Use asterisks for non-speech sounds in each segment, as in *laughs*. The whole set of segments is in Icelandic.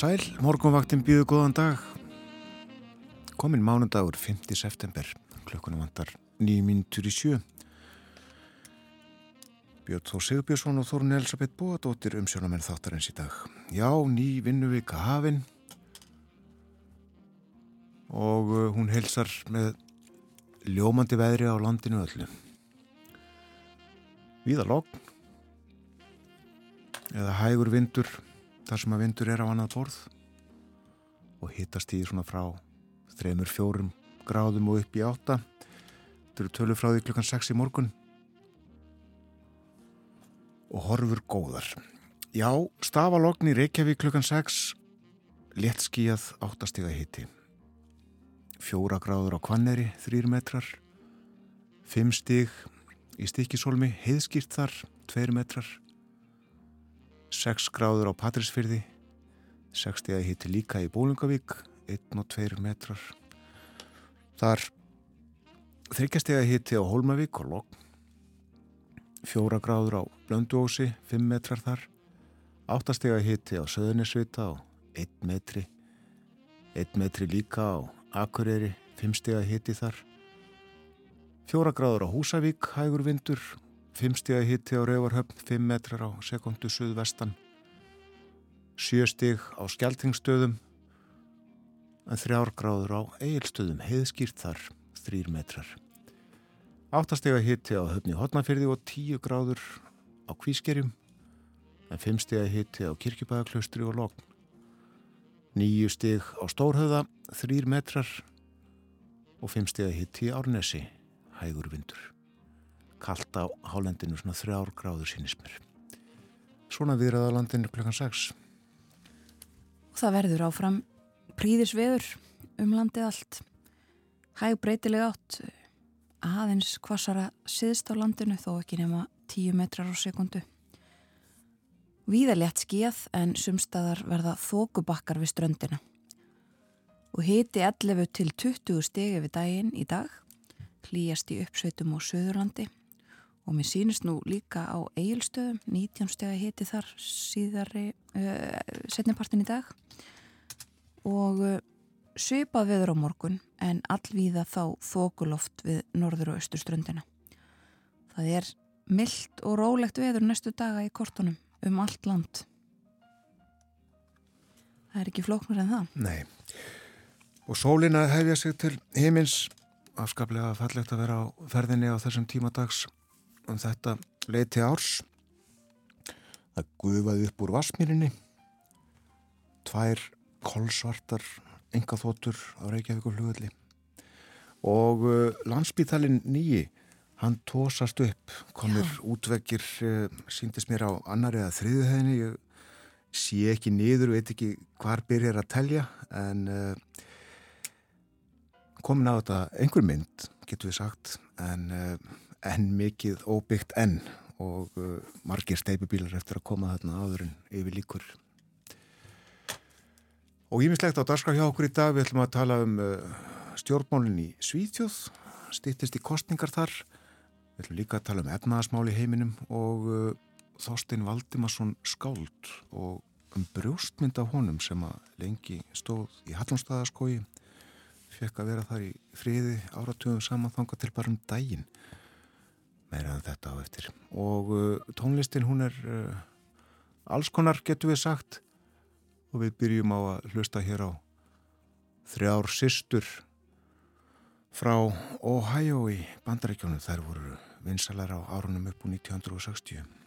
sæl, morgunvaktin býðu góðan dag. Komin mánundagur 5. september, klukkunum í sjö. Björn Þó Sigurbjörnsson og Þórun Elisabeth Bóadóttir um sjónamenn þáttarins í dag. Já, ný vinnuvika hafinn og uh, hún heilsar með ljómandi veðri á landinu öllu. Víða logn eða hægur vindur þar sem að vindur er á annað borð og hittast í svona frá þreymur fjórum gráðum og upp í átta. Þetta eru tölu frá því klukkan 6 í morgun. Og horfur góðar. Já, stafalogn í Reykjavík klukkan 6 létt skíjað áttastiga hitti fjóra gráður á Kvanneri þrýr metrar. Fimm stig í stikisólmi heiðskýrt þar, tveir metrar 6 gráður á Patrísfyrði 60 að hitti líka í Bólungavík 1 og 2 metrar. Þar þryggjastega hitti á Holmavík og Logg 4 gráður á Blönduósi 5 metrar þar. 8 stega hitti á Söðunisvita og 1 metri. 1 metri líka á Akureyri 5 stega hitti þar. 4 gráður á Húsavík hægur vindur 5 stíða hitti á Rauvarhöfn, 5 metrar á sekundu suðvestan, 7 stíg á Skeltingstöðum, en 3 gráður á Egilstöðum, heiðskýrt þar, 3 metrar. 8 stíga hitti á Höfni Hotnafyrði og 10 gráður á Kvískerjum, en 5 stíga hitti á Kirkjubæðaklaustri og Logn. 9 stíg á Stórhauða, 3 metrar og 5 stíga hitti á Árnesi, hægur vindur kallt á hálendinu svona þrjár gráður sínismir. Svona viðraða landinu klukkan 6. Það verður áfram príðisveður um landið allt. Hæg breytileg átt aðeins kvassara siðst á landinu þó ekki nema 10 metrar á sekundu. Víðalegt skíð en sumstaðar verða þókubakkar við ströndina. Og hiti 11 til 20 stegi við daginn í dag, hlýjast í uppsveitum og söðurlandi og mér sýnist nú líka á eigilstöðum 19 steg að hiti þar síðari uh, setnipartin í dag. Og uh, svipað veður á morgun en allvíða þá þókuloft við norður og austurströndina. Það er myllt og rólegt veður næstu daga í kortunum um allt land. Það er ekki flóknur en það. Nei. Og sólina hefja sig til heimins afskaplega fallegt að vera á ferðinni á þessum tímadags um þetta leiti árs. Það gufaði upp úr Vasmírinni tvær kolsvartar engaþótur á Reykjavík og hlugulli og uh, landsbítalinn nýji hann tósast upp komir Já. útveggir uh, síndist mér á annari eða þriðu henni ég sé ekki niður, veit ekki hvar byrjar að telja en uh, komin á þetta einhver mynd getur við sagt en uh, en mikið óbyggt enn og uh, margir steipubílar eftir að koma þarna áður en yfir líkur. Og ímislegt á darska hjá okkur í dag, við ætlum að tala um uh, stjórnmálinn í Svíþjóð, stýttist í kostningar þar, við ætlum líka að tala um efnaðasmál í heiminum og uh, Þorstein Valdimarsson skáld og um brjóstmynd af honum sem að lengi stóð í Hallonstaðaskói, fekk að vera þar í friði áratugum saman þanga til bara um daginn meira en þetta á eftir. Og uh, tónlistin hún er uh, alls konar getur við sagt. Og við byrjum á að hlusta hér á þrjár systur frá Ohio í bandaríkjónu þær voru vinsalar á árunum upp úr 1960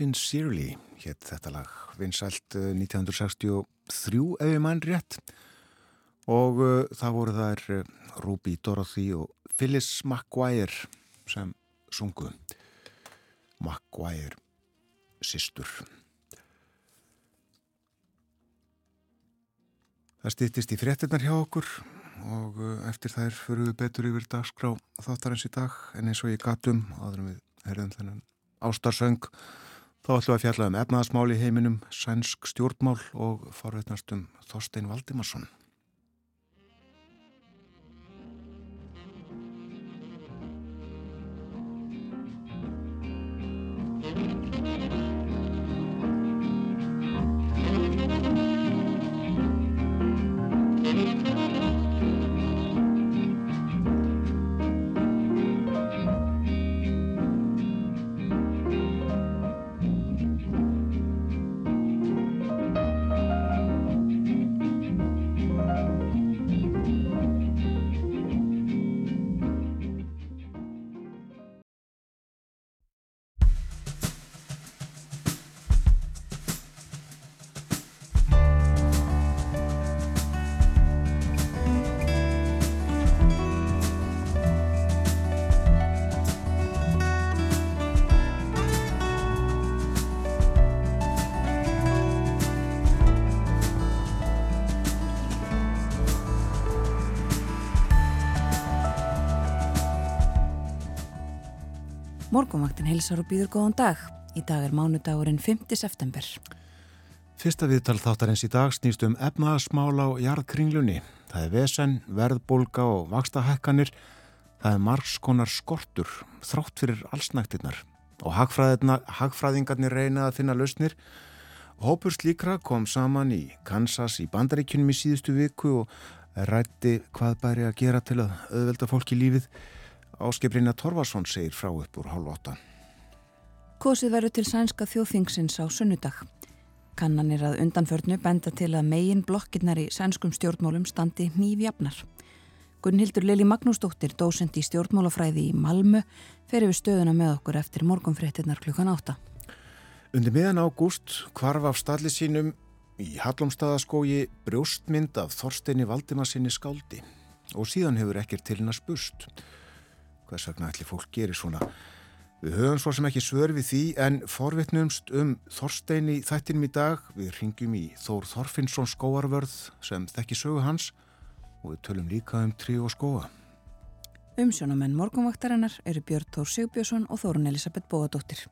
Sincerely hétt þetta lag, vinsælt eh, 1963 ef ég mann rétt. Og uh, það voru þær uh, Ruby Dorothy og Phyllis McGuire sem sungu. McGuire systur. Það stýttist í fréttinnar hjá okkur og eftir þær fyrir við betur yfir dagskrá þáttarins í dag. En eins og ég gatum en við herðum þennan ástarsöng þá ætlum við að fjalla um efnaðasmál í heiminum, sænsk stjórnmál og forveitnast um Þorstein Valdimarsson. Heilsar og býður góðan dag. Í dag er mánudagurinn 5. september. Fyrsta viðtal þáttarins í dag snýst um efnaðasmál á jarðkringlunni. Það er vesen, verðbólga og vakstahækkanir. Það er margskonar skortur, þrátt fyrir allsnæktirnar. Og hagfræðingarnir reyna að finna lausnir. Hópur slíkra kom saman í Kansas í bandaríkunum í síðustu viku og rætti hvað bæri að gera til að auðvelda fólki lífið. Áskiprinna Torvarsson segir frá upp úr hálf åtta. Kosið verður til sænska þjóðþingsins á sunnudag. Kannanir að undanförnu benda til að megin blokkirnar í sænskum stjórnmálum standi nýfjafnar. Gunnhildur Lili Magnúsdóttir, dósend í stjórnmálafræði í Malmö, fer yfir stöðuna með okkur eftir morgunfréttinnar klukkan átta. Undir miðan ágúst kvarf af stalli sínum í Hallomstaðaskógi brjóstmynd af Þorsteini Valdimarsinni skáldi og síðan hefur ekkert til hennar spust. Hvers vegna ætli fólk gerir svona? Við höfum svo sem ekki svör við því en forvitnumst um Þorsteini þættinum í dag. Við ringjum í Þór Þorfinnsson skóarvörð sem þekki sögu hans og við tölum líka um trí og skóa. Umsjónamenn morgunvaktarinnar eru Björn Tór Sigbjörnsson og Þórun Elisabeth Bóadóttir.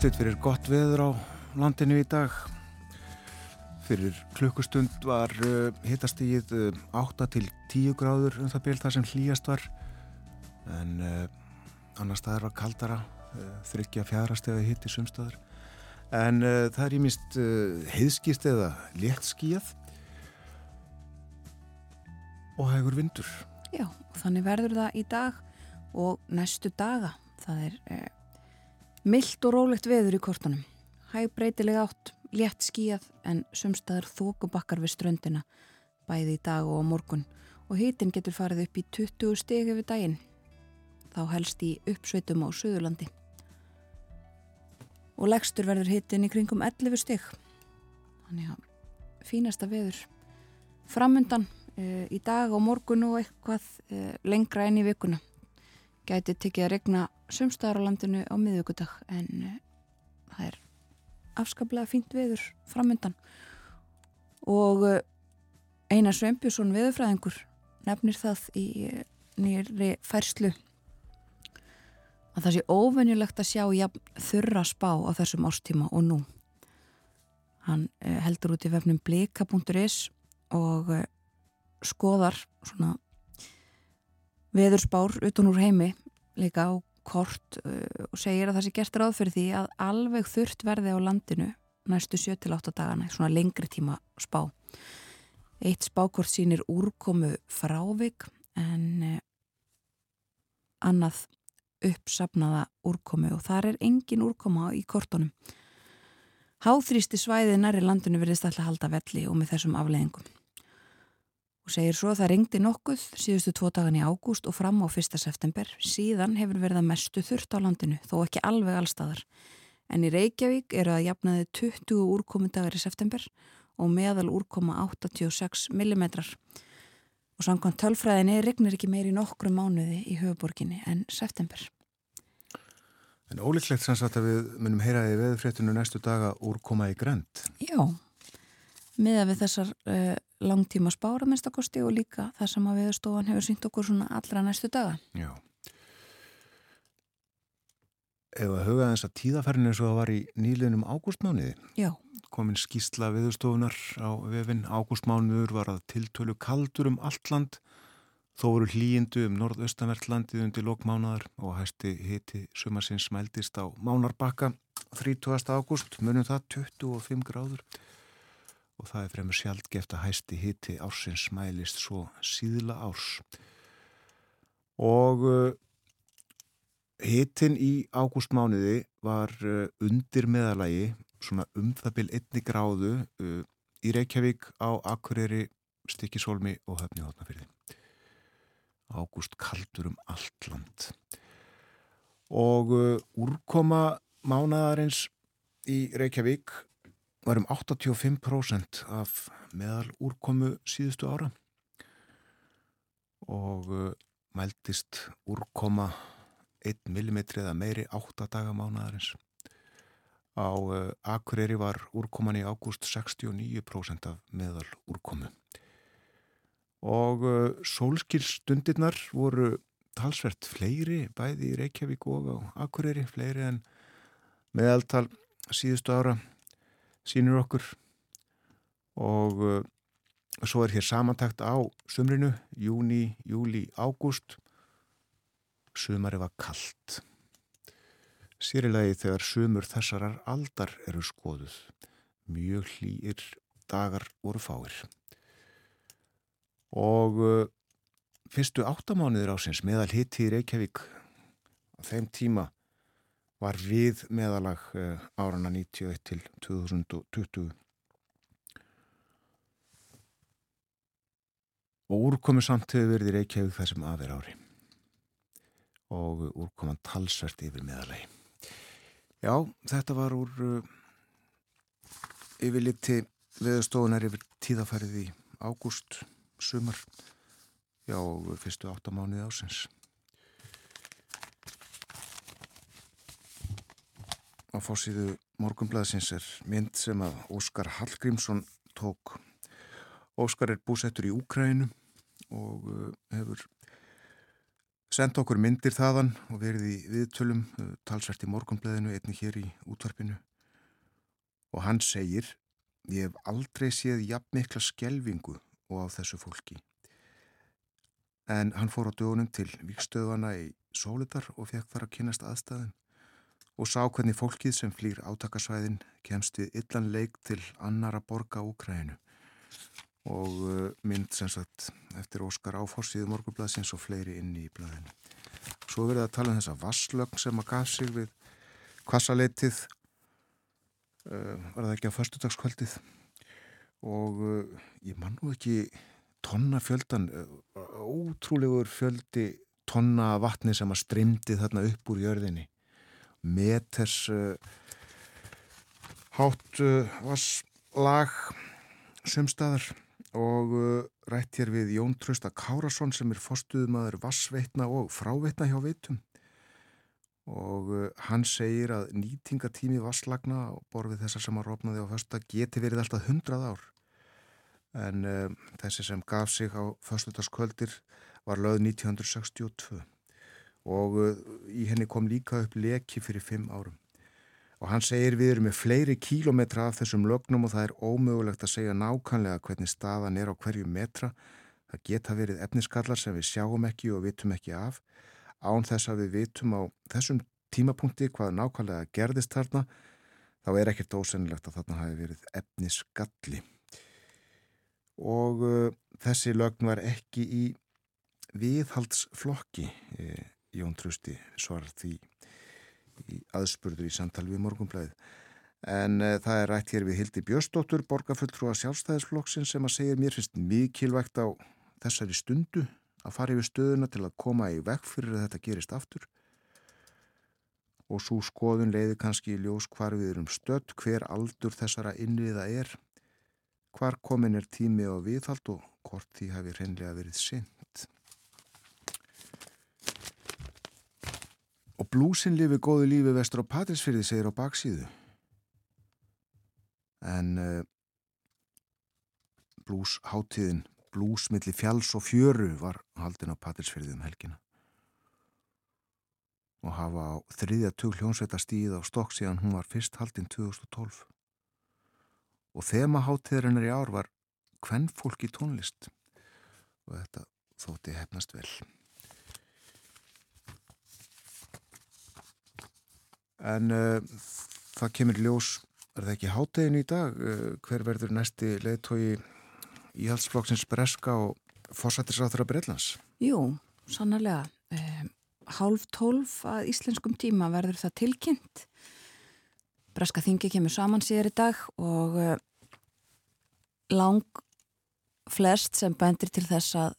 Útlitt fyrir gott veður á landinu í dag. Fyrir klukkustund var uh, hittastíð uh, 8 til 10 gráður um það byrð það sem hlýjast var. En uh, annar staðar var kaldara, uh, þryggja fjárastega hitti sumstaðar. En uh, það er ímist uh, heiðskýst eða léttskíjað og hægur vindur. Já, þannig verður það í dag og næstu daga. Það er Milt og rólegt veður í kortunum. Hæg breytileg átt, létt skíjað en sumstaðar þókubakkar við ströndina bæði í dag og á morgun og hitin getur farið upp í 20 steg yfir daginn. Þá helst í uppsveitum á Suðurlandi. Og legstur verður hitin í kringum 11 steg. Þannig að fínasta veður framundan e, í dag og morgun og eitthvað e, lengra enn í vikuna gæti tekið að regna sumstaðar á landinu á miðugudag en uh, það er afskaplega fínt veður framöndan og uh, Einar Sveinbjörnsson veðurfræðingur nefnir það í uh, nýri færslu að það sé óvenjulegt að sjá jafn, þurra spá á þessum ástíma og nú. Hann heldur út í vefnum blika.is og skoðar svona veðurspár utan úr heimi líka á kort uh, og segir að það sé gert ráð fyrir því að alveg þurft verði á landinu næstu 7-8 dagana, svona lengri tíma spá. Eitt spákort sínir úrkomu frávik en uh, annað uppsapnaða úrkomu og þar er engin úrkoma í kortunum. Háþrýsti svæði næri landinu verðist alltaf halda velli og með þessum afleðingum og segir svo að það ringdi nokkuð síðustu tvo dagan í ágúst og fram á 1. september. Síðan hefur verið að mestu þurft á landinu, þó ekki alveg allstaðar. En í Reykjavík eru að jafnaði 20 úrkomundagar í september og meðal úrkoma 86 mm. Og samkvæmt tölfræðinni regnir ekki meir í nokkru mánuði í höfuborginni en september. En ólíklegt sanns að við munum heyraði veðurfréttinu næstu daga úrkoma í grönd. Já, miða við þessar uh, langtíma spára minnstakosti og líka það sem að viðstofan hefur sínt okkur svona allra næstu daga. Já. Ef að huga þess að tíðaferðinu eins og það var í nýliðnum ágústmániði. Já. Komin skýsla viðstofunar á vefin. Ágústmánuður var að tiltölu kaldur um allt land. Þó voru hlýjindu um norðaustanvertlandið undir lokmánaðar og hæsti hiti sumarsins smældist á Mánarbakka 30. ágúst. Munum það 25 gráður og það er fremur sjálfgeft að hæsti hitti ársins mælist svo síðla árs. Og uh, hittin í ágústmániði var uh, undir meðalagi, svona um það byrj einni gráðu uh, í Reykjavík á Akureyri, Stikisólmi og Höfni Hóttnafyrði. Ágúst kaldur um allt land. Og úrkoma mánadarins í Reykjavík var um 85% af meðal úrkomu síðustu ára og uh, mæltist úrkoma 1 mm eða meiri 8 daga mánadarins. Á uh, Akureyri var úrkoman í ágúst 69% af meðal úrkomu. Og uh, sólskilstundirnar voru talsvert fleiri bæði í Reykjavík og á Akureyri, fleiri en meðaltal síðustu ára sínur okkur. Og uh, svo er hér samantækt á sumrinu, júni, júli, ágúst. Sumari var kallt sérilegi þegar sumur þessarar aldar eru skoðuð. Mjög hlýir dagar voru fáir. Og uh, fyrstu áttamánuður ásins meðal hitti í Reykjavík á þeim tíma var við meðalag uh, árana 91 til 2020. Og úrkomi samt hefur verið í Reykjavík þessum aðver ári og úrkoman talsvert yfir meðalagi. Já, þetta var úr uh, yfirliti veðustofunar yfir tíðafærið í ágúst, sumar, já, fyrstu áttamánuði ásins. Á fórsíðu morgunblæðsins er mynd sem að Óskar Hallgrímsson tók. Óskar er búsettur í Úkrænu og uh, hefur sendt okkur myndir þaðan og verið í viðtölum uh, talsvert í morgunblæðinu, einni hér í útvarpinu. Og hann segir, ég hef aldrei séð jafn mikla skelvingu og á þessu fólki. En hann fór á dögunum til vikstöðana í Sólidar og fekk þar að kynast aðstæðum og sá hvernig fólkið sem flýr átakasvæðin kemst við illan leik til annara borga Úkrænu og uh, mynd sem sagt eftir Óskar Áforsíðu morgublaðsins og fleiri inn í blaðinu. Svo verið að tala um þessa vasslögn sem að gaf sig við kvassaletið uh, var það ekki á förstudagskvöldið og uh, ég man nú ekki tonna fjöldan ótrúlegur fjöldi tonna vatni sem að strimdi þarna upp úr jörðinni meters uh, hátt uh, vasslag sumstaðar og uh, rætt hér við Jón Trausta Kárasson sem er fostuðumadur vassveitna og fráveitna hjá veitum. Og hann segir að nýtingatími vasslagna og borfið þessar sem að rofnaði á fyrsta geti verið alltaf hundrað ár. En þessi sem gaf sig á fyrstutaskvöldir var löð 1962 og í henni kom líka upp leki fyrir fimm árum. Og hann segir við erum með fleiri kílometra af þessum lögnum og það er ómögulegt að segja nákvæmlega hvernig staðan er á hverju metra. Það geta verið efniskallar sem við sjáum ekki og vitum ekki af. Án þess að við vitum á þessum tímapunkti hvað nákvæmlega gerðist þarna, þá er ekkert ósennilegt að þarna hafi verið efniskalli. Og uh, þessi lögn var ekki í viðhaldsflokki e, Jón Trusti svarar því í aðspurður í samtali við morgunblæðið. En uh, það er rætt hér við Hildi Björstóttur, borgarfulltrúa sjálfstæðisflokksinn sem að segja mér finnst mikilvægt á þessari stundu að fara yfir stöðuna til að koma í vekk fyrir að þetta gerist aftur. Og svo skoðun leiði kannski í ljós hvar við erum stött, hver aldur þessara innviða er, hvar komin er tími á viðhald og hvort því hafi hreinlega verið sinn. Og blúsin lifi góðu lífi vestur á Patrísfyrði segir á baksíðu. En uh, blúsháttíðin, blúsmiðli fjalls og fjöru var haldin á Patrísfyrði um helgina. Og hafa á þriðja tugl hljónsveita stíð á stokk síðan hún var fyrst haldin 2012. Og þema háttíðarinnar í ár var hvern fólk í tónlist. Og þetta þótti hefnast vel. En uh, það kemur ljós, er það ekki háttegin í dag? Uh, hver verður næsti leðtói íhaldsflokksins Breska og fórsættisráþur að Breitlands? Jú, sannarlega. Um, hálf tólf að íslenskum tíma verður það tilkynnt. Breska þingi kemur saman síðar í dag og uh, lang flest sem bendir til þess að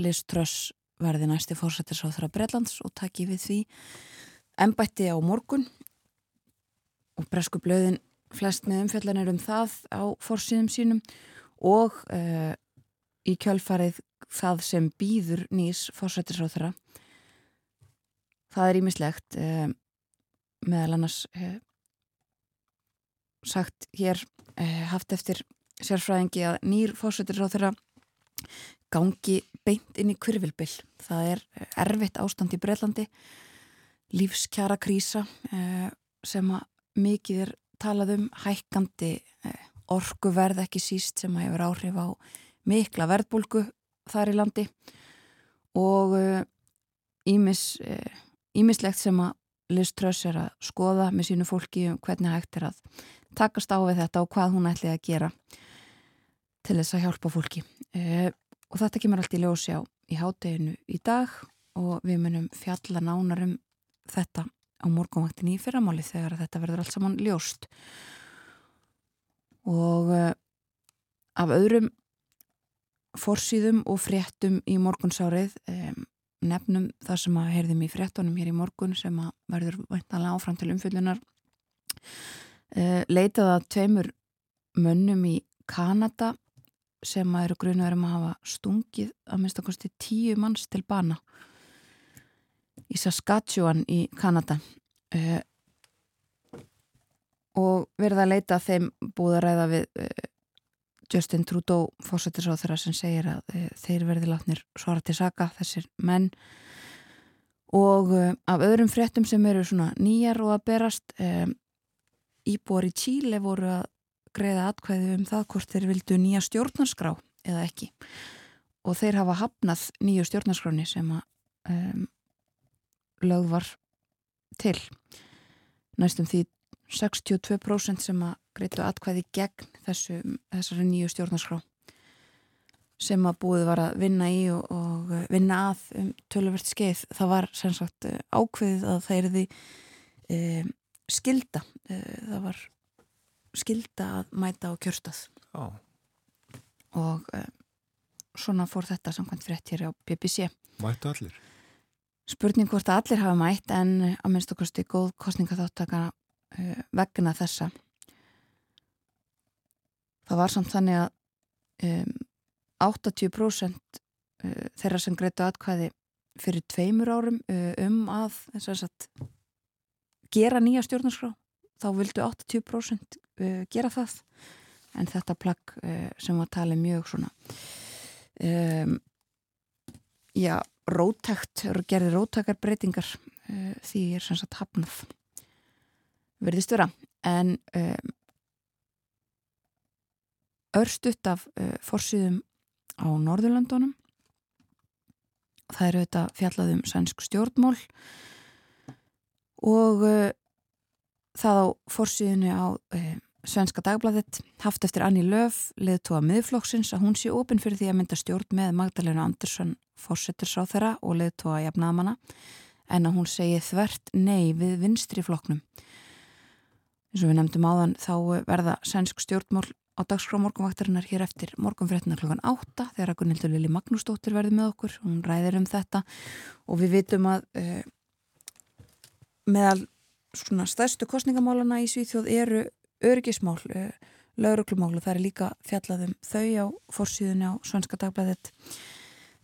Liz Truss verði næsti fórsættisráþur að Breitlands og takki við því ennbætti á morgun og bresku blöðin flest með umfjallanir um það á fórsýðum sínum og uh, í kjölfarið það sem býður nýs fórsættisráþara það er ímislegt uh, meðal annars uh, sagt hér haft eftir sérfræðingi að nýr fórsættisráþara gangi beint inn í kvirvilbill það er erfitt ástand í Breitlandi lífskjara krísa sem að mikið er talað um hækkandi orkuverð ekki síst sem að hefur áhrif á mikla verðbólgu þar í landi og ímis, ímislegt sem að Liz Truss er að skoða með sínu fólki um hvernig hægt er að takast á við þetta og hvað hún ætli að gera til þess að hjálpa fólki. Og þetta kemur allt í ljósi á í hádeginu í dag og við munum fjalla nánar um þetta á morgunvaktin í fyrramáli þegar þetta verður allt saman ljóst. Og uh, af öðrum forsýðum og fréttum í morgunsárið um, nefnum það sem að heyrðum í fréttunum hér í morgun sem að verður væntanlega áfram til umfyllunar uh, leitaða tveimur mönnum í Kanada sem að eru grunaður um að hafa stungið að minnst okkarstu tíu manns til bana í Saskatchewan í Kanada. Uh, og verða að leita þeim búið að ræða við uh, Justin Trudeau fósættisáð þeirra sem segir að uh, þeir verði látnir svara til saka þessir menn. Og af öðrum fréttum sem eru svona nýjar og að berast íbúar í Tíle voru að greiða atkvæði um það hvort þeir vildu nýja stjórnarskrá eða ekki. Og þeir hafa hafnað nýju stjórnarskráni sem að um, lögð var til næstum því 62% sem að greiðtu atkvæði gegn þessu, þessari nýju stjórnarskrá sem að búið var að vinna í og, og vinna að um töluvert skeið það var sem sagt ákveðið að það erði um, skilda það var skilda að mæta á kjörstað Já. og uh, svona fór þetta samkvæmt frétt hér á BBC Mættu allir? Spurning hvort að allir hafa mætt en að minnst okkur stu góð kostningaþáttakana uh, vegna þessa. Það var samt þannig að um, 80% uh, þeirra sem greitu atkvæði fyrir tveimur árum uh, um að sagt, gera nýja stjórnarskrá. Þá vildu 80% uh, gera það. En þetta plagg sem var talið mjög svona um, já, rótækt gerði rótækar breytingar uh, því er sem sagt hafnað verðist vera. En um, örstutt af uh, forsýðum á Norðurlandunum það eru þetta fjallaðum sænsk stjórnmól og uh, það á forsýðinu á Svenska dagbladet haft eftir Anni Löf leðtúa miðflokksins að hún sé ofinn fyrir því að mynda stjórn með Magdalena Andersson fórsettursá þeirra og leðtúa jafnaðamanna en að hún segi þvert nei við vinstri flokknum. Eins og við nefndum áðan þá verða svensk stjórnmál á dagskrá morgunvaktarinnar hér eftir morgunfréttina klokkan 8 þegar að Gunnildur Lili Magnúsdóttir verði með okkur. Hún ræðir um þetta og við vitum að uh, meðal stærstu kostningamálana í Svíþjóð eru örgismál, uh, lauruglumál og það er líka fjallaðum þau á fórsíðunni á Svenska dagblæðet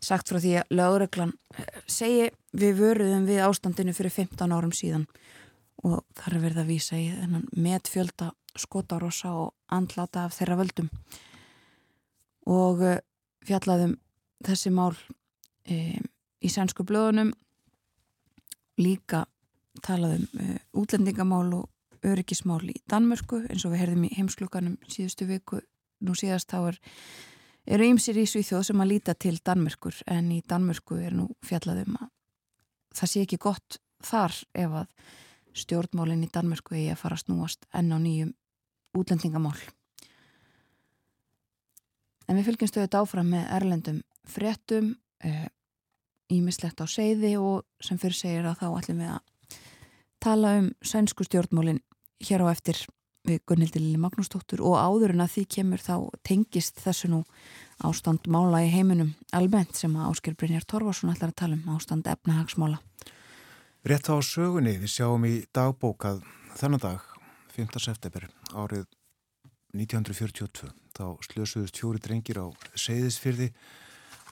sagt frá því að lauruglan uh, segi við vöruðum við ástandinu fyrir 15 árum síðan. Og það er verið að vísa í þennan metfjölda skotarossa og andlata af þeirra völdum. Og uh, fjallaðum þessi mál e, í sænsku blöðunum. Líka talaðum uh, útlendingamál og öryggismál í Danmörku eins og við herðum í heimsklukanum síðustu viku nú síðast þá er eru ýmsir í Svíþjóð sem að líta til Danmörkur en í Danmörku er nú fjallaðum að það sé ekki gott þar ef að stjórnmálinn í Danmörku eigi að fara að snúast enn á nýjum útlendingamál. En við fylgjumstu þetta áfram með erlendum fréttum, ímislegt á seiði og sem fyrir segir að þá ætlum við að tala um sænsku stjórnmálinn hér á eftir við Gunnhildi Lili Magnúsdóttur og áður en að því kemur þá tengist þessu nú ástand mála í heiminum almennt sem að Ásker Brynjar Torvarsson ætlar að tala um ástand efnahagsmála. Rétt á sögunni við sjáum í dagbókað þennan dag 5. september árið 1942 þá slösuðust fjóri drengir á Seyðisfyrði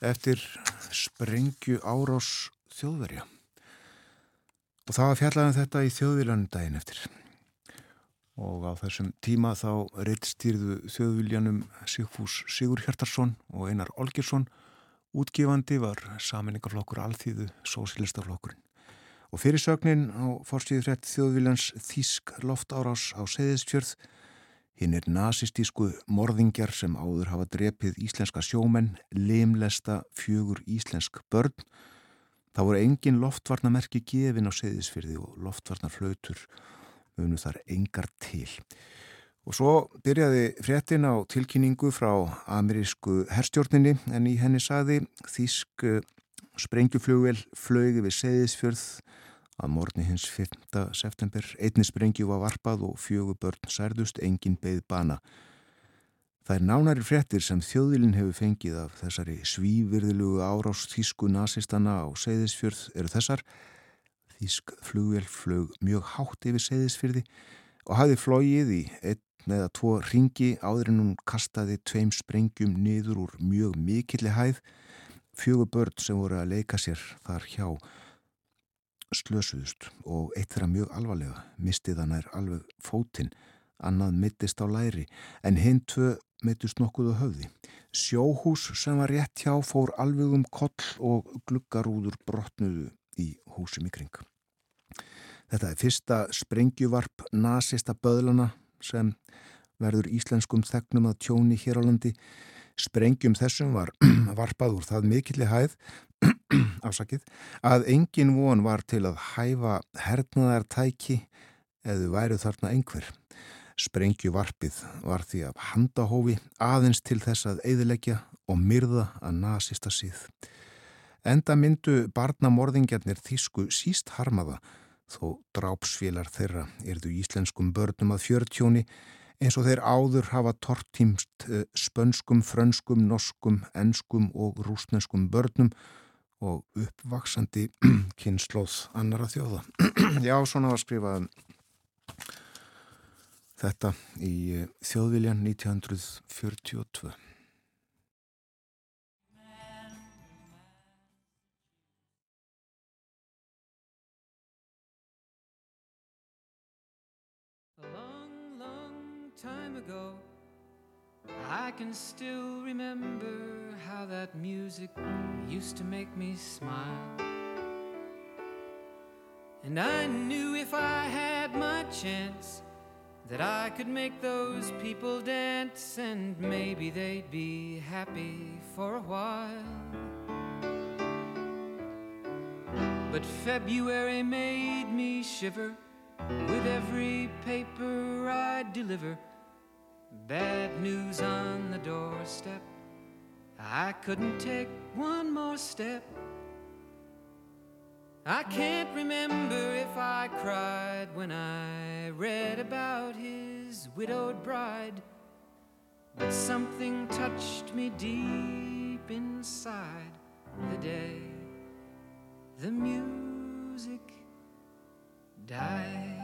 eftir sprengju árás þjóðverja og það var fjallaðan þetta í þjóðviljanum daginn eftir og á þessum tíma þá reittstýrðu þjóðviljanum Sigfús Sigur Hjartarsson og Einar Olgersson útgifandi var saminningarflokkur alþýðu sósilistaflokkurinn og fyrir sögnin á fórstíðrætt þjóðviljans Þísk loftárás á Seyðisfjörð hinn er nazistísku morðingjar sem áður hafa drepið íslenska sjómenn limlesta fjögur íslensk börn. Þá voru engin loftvarnamerki gefin á Seyðisfjörði og loftvarnarflautur munu þar engar til Og svo byrjaði fréttin á tilkynningu frá amerísku herstjórninni en í henni saði Þísk eh, sprengjuflugvel flögi við Seyðisfjörð að morni hins 5. september. Einni sprengju var varpað og fjögur börn særðust, engin beigð bana. Það er nánari fréttir sem þjóðilin hefur fengið af þessari svívirðilugu árás Þísku nazistana á Seyðisfjörð eru þessar. Þísk flugvel flög mjög hátt yfir Seyðisfjörði og hafði flóið í einn eða tvo ringi áður en hún kastaði tveim sprengjum niður úr mjög mikilli hæð. Fjögur börn sem voru að leika sér þar hjá slösuðust og eitt þeirra mjög alvarlega mistið hann er alveg fótinn, annað mittist á læri en hinn tvö mittust nokkuð á höfði. Sjóhús sem var rétt hjá fór alveg um koll og gluggarúður brotnuðu í húsum í kring. Þetta er fyrsta sprengjuvarp nazista böðlana sem verður íslenskum þegnum að tjóni hér á landi. Sprengjum þessum var *clears throat* varpað úr það mikilli hæð *clears throat* afsakið, að engin von var til að hæfa hernaðar tæki eða væru þarna einhver. Sprengjuvarpið var því að handahófi aðeins til þess að eiðilegja og myrða að nazista síð. Enda myndu barnamorðingjarnir þísku síst harmaða þó drápsfélar þeirra erðu íslenskum börnum að fjörtjóni eins og þeir áður hafa tortímst eh, spönskum, frönskum, norskum, enskum og rúsneskum börnum og uppvaksandi *clears throat* kynnslóð annara þjóða. *clears throat* Já, svona var skrifað þetta í eh, þjóðviljan 1942. Time ago, I can still remember how that music used to make me smile. And I knew if I had my chance that I could make those people dance and maybe they'd be happy for a while. But February made me shiver with every paper I deliver. Bad news on the doorstep. I couldn't take one more step. I can't remember if I cried when I read about his widowed bride. But something touched me deep inside the day the music died.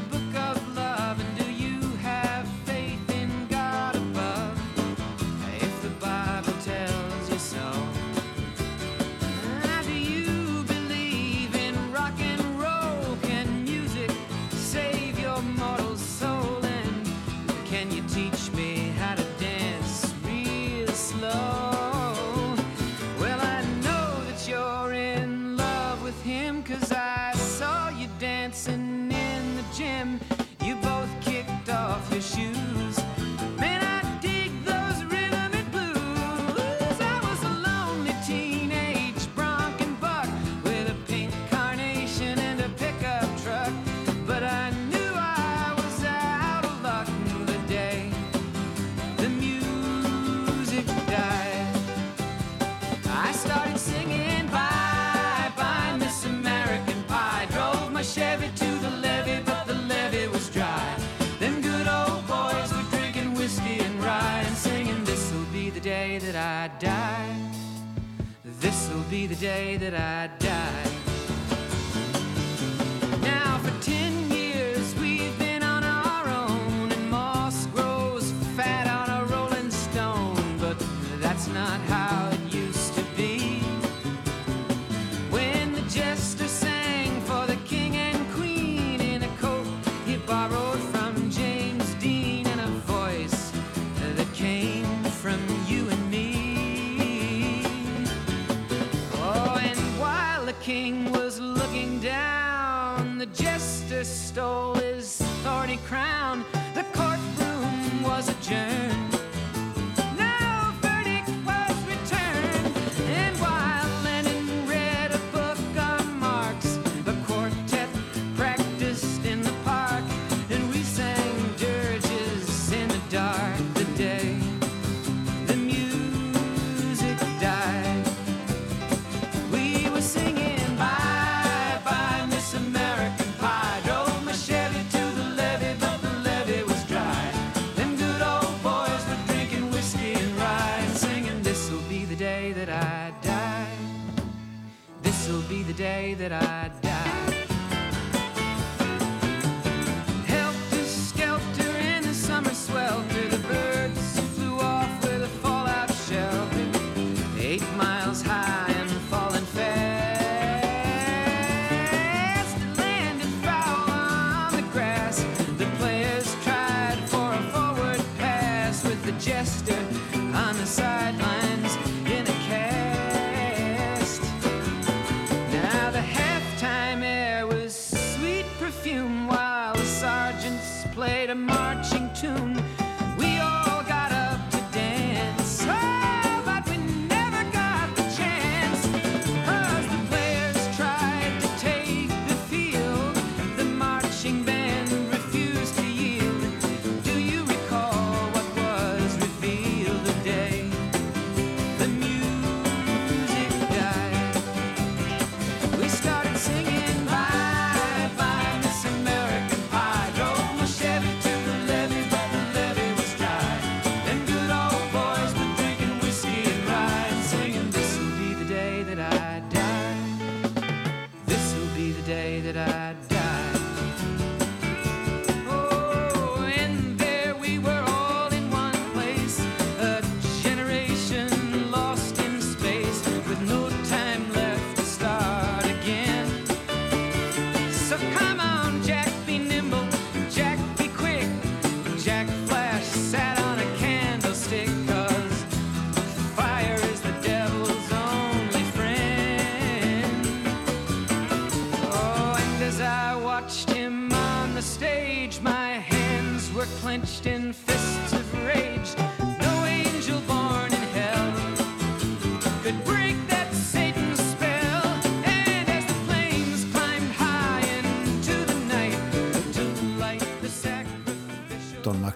the day that I die. This'll be the day that I die. Jester stole his thorny crown. The courtroom was adjourned. That I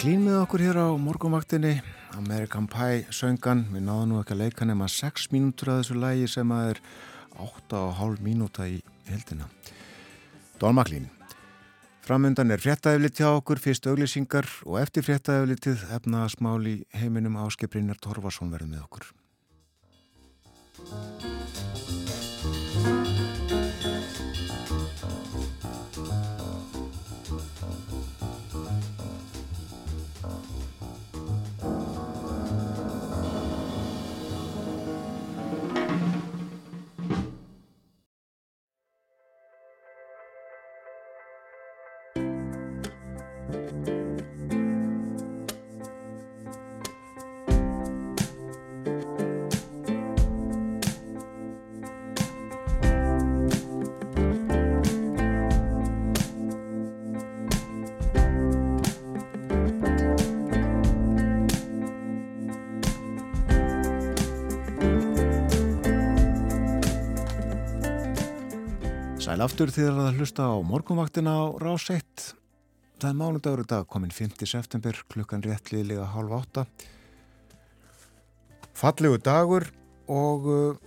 með okkur hér á morgunvaktinni. American Pie söngan við náðum nú ekki að leika nema 6 mínútur að þessu lægi sem að er 8,5 mínúta í heldina Don McLean Framundan er fréttaeflit hjá okkur, fyrst auglýsingar og eftir fréttaeflitið efna smál í heiminum. Áskiprinnar Torfarsson verður með okkur. Aftur því að hlusta á morgunvaktina á Rás 1. Það er mánudagur í dag, komin 5. september, klukkan réttliðlega hálf átta. Fallegu dagur og uh,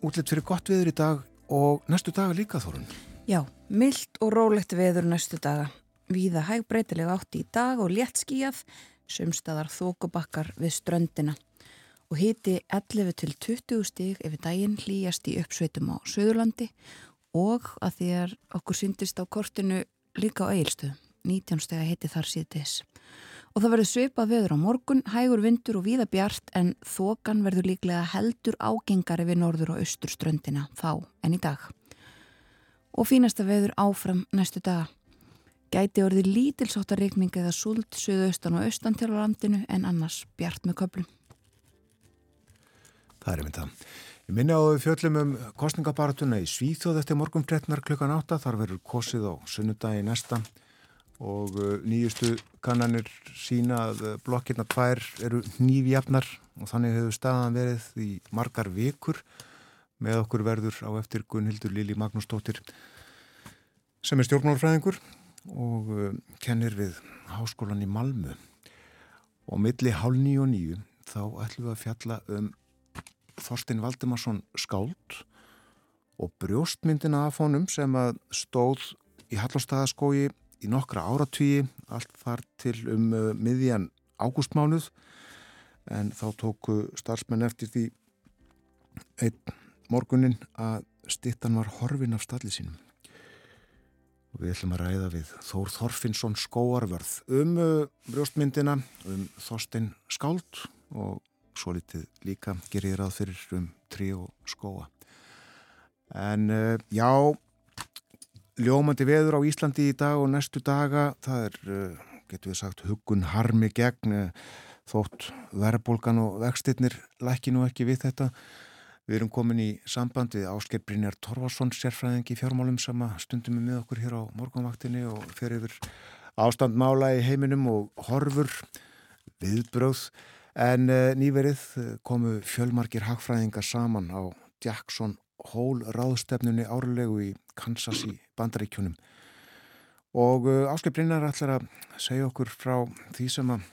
útlitt fyrir gott viður í dag og næstu daga líka þorun. Já, myllt og rólegt veður næstu daga. Víða hæg breytilega átti í dag og létt skíjað, sumstaðar þókubakkar við ströndina. Og hiti 11 til 20 stig yfir daginn hlýjast í uppsveitum á Suðurlandi og að því að okkur syndist á kortinu líka á Egilstöðum. 19 steg að heiti þar síðdeis. Og það verður svipað veður á morgun, hægur vindur og víða bjart en þokan verður líklega heldur ágengari við norður og austur ströndina þá en í dag. Og fínasta veður áfram næstu daga. Gæti orðið lítilsóttar reikning eða súld söðaustan og austan til á landinu en annars bjart með köplum. Það er það. Ég minna á fjöllum um kostningabaratuna í Svíþjóð eftir morgun 13. klukkan 8. Þar verður kosið á sunnudagi næsta og uh, nýjustu kannanir sína að uh, blokkirna tvær eru nýfjafnar og þannig hefur staðan verið í margar vikur með okkur verður á eftir Gunnhildur Lili Magnúsdóttir sem er stjórnmálfræðingur og uh, kennir við háskólan í Malmu og milli hálf nýju og nýju þá ætlum við að fjalla um Þorstin Valdimarsson skáld og brjóstmyndina af honum sem að stóð í Hallóstaðaskói í nokkra áratvíi, allt þar til um uh, miðjan ágústmánuð en þá tóku starfsmenn eftir því einn morgunin að stittan var horfin af stalli sínum. Og við ætlum að ræða við Þór Þorfinnsson skóarvörð um uh, brjóstmyndina, um Þorstin skáld og svo litið líka gerir ég ráð fyrir um trí og skóa. En uh, já, ljómandi veður á Íslandi í dag og næstu daga, það er, uh, getur við sagt, huggun harmi gegn uh, þótt verðbólgan og vextinnir lækki nú ekki við þetta. Við erum komin í samband við Ásker Brynjar Torvarsson, sérfræðingi fjármálum sem stundum við með okkur hér á morgunvaktinni og fer yfir ástandmála í heiminum og horfur viðbröð. En uh, nýverið komu fjölmarkir hagfræðingar saman á Jackson Hole ráðstefnunni árlegu í Kansas í Bandaríkjunum. Og uh, Ásker Brynjar ætlar að segja okkur frá því sem að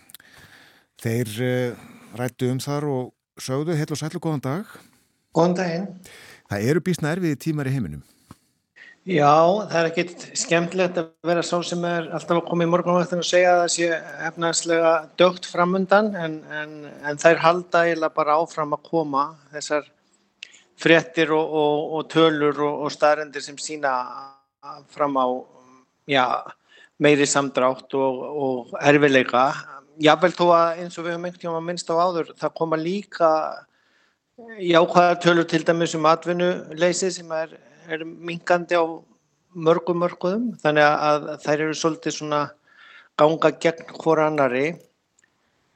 þeir uh, rættu um þar og sögðu heil og sætlu góðan dag. Góðan daginn. Það eru býstna erfiði tímar í heiminum. Já, það er ekkit skemmtilegt að vera sá sem er alltaf að koma í morgunvættin og segja að það sé efnaðslega dögt framundan en, en, en þær halda eiginlega bara áfram að koma þessar fréttir og, og, og tölur og, og staðrendir sem sína fram á já, meiri samdrátt og erfileika. Jável þó að eins og við höfum einhvern tíma minnst á áður, það koma líka jákvæða tölur til dæmis um atvinnuleysi sem er, er minkandi á mörgum mörguðum þannig að þær eru svolítið svona ganga gegn hvort annari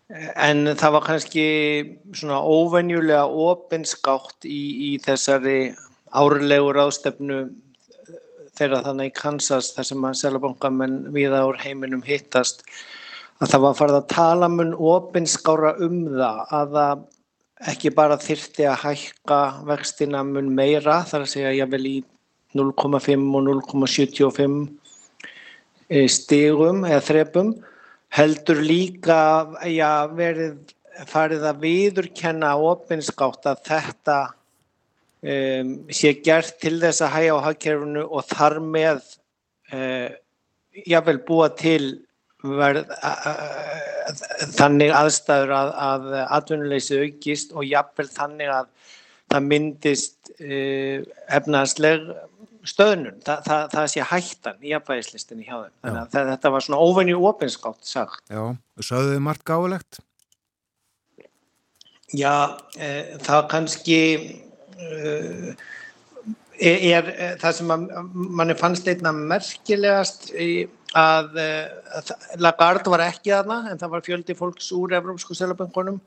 en það var kannski svona óvenjulega opinskátt í, í þessari árlegu ráðstefnu þeirra þannig í Kansas þar sem að selabankamenn viða úr heiminum hittast að það var farið að tala mun opinskára um það að það ekki bara þyrti að hækka vextina mun meira þar að segja jável í 0,5 og 0,75 stigum eða þrepum heldur líka já, verið farið að viðurkenna opinskátt að þetta um, sé gert til þess að hægja á hagkerfunu og þar með uh, jável búa til verð, þannig aðstæður að, að atvinnuleysi aukist og jafnvel þannig að það myndist uh, efnaðsleg stöðnun, Þa, það, það sé hættan í jafnvægislistinni hjá þeim. Þannig að það, þetta var svona óvenju opinskátt sagt. Já, sögðu þið margt gáðilegt? Já, e, það kannski e, er, er það sem að manni fannst einna merkilegast að, að Lagarde var ekki aðna en það var fjöldi fólks úr Evrópsku selaböngunum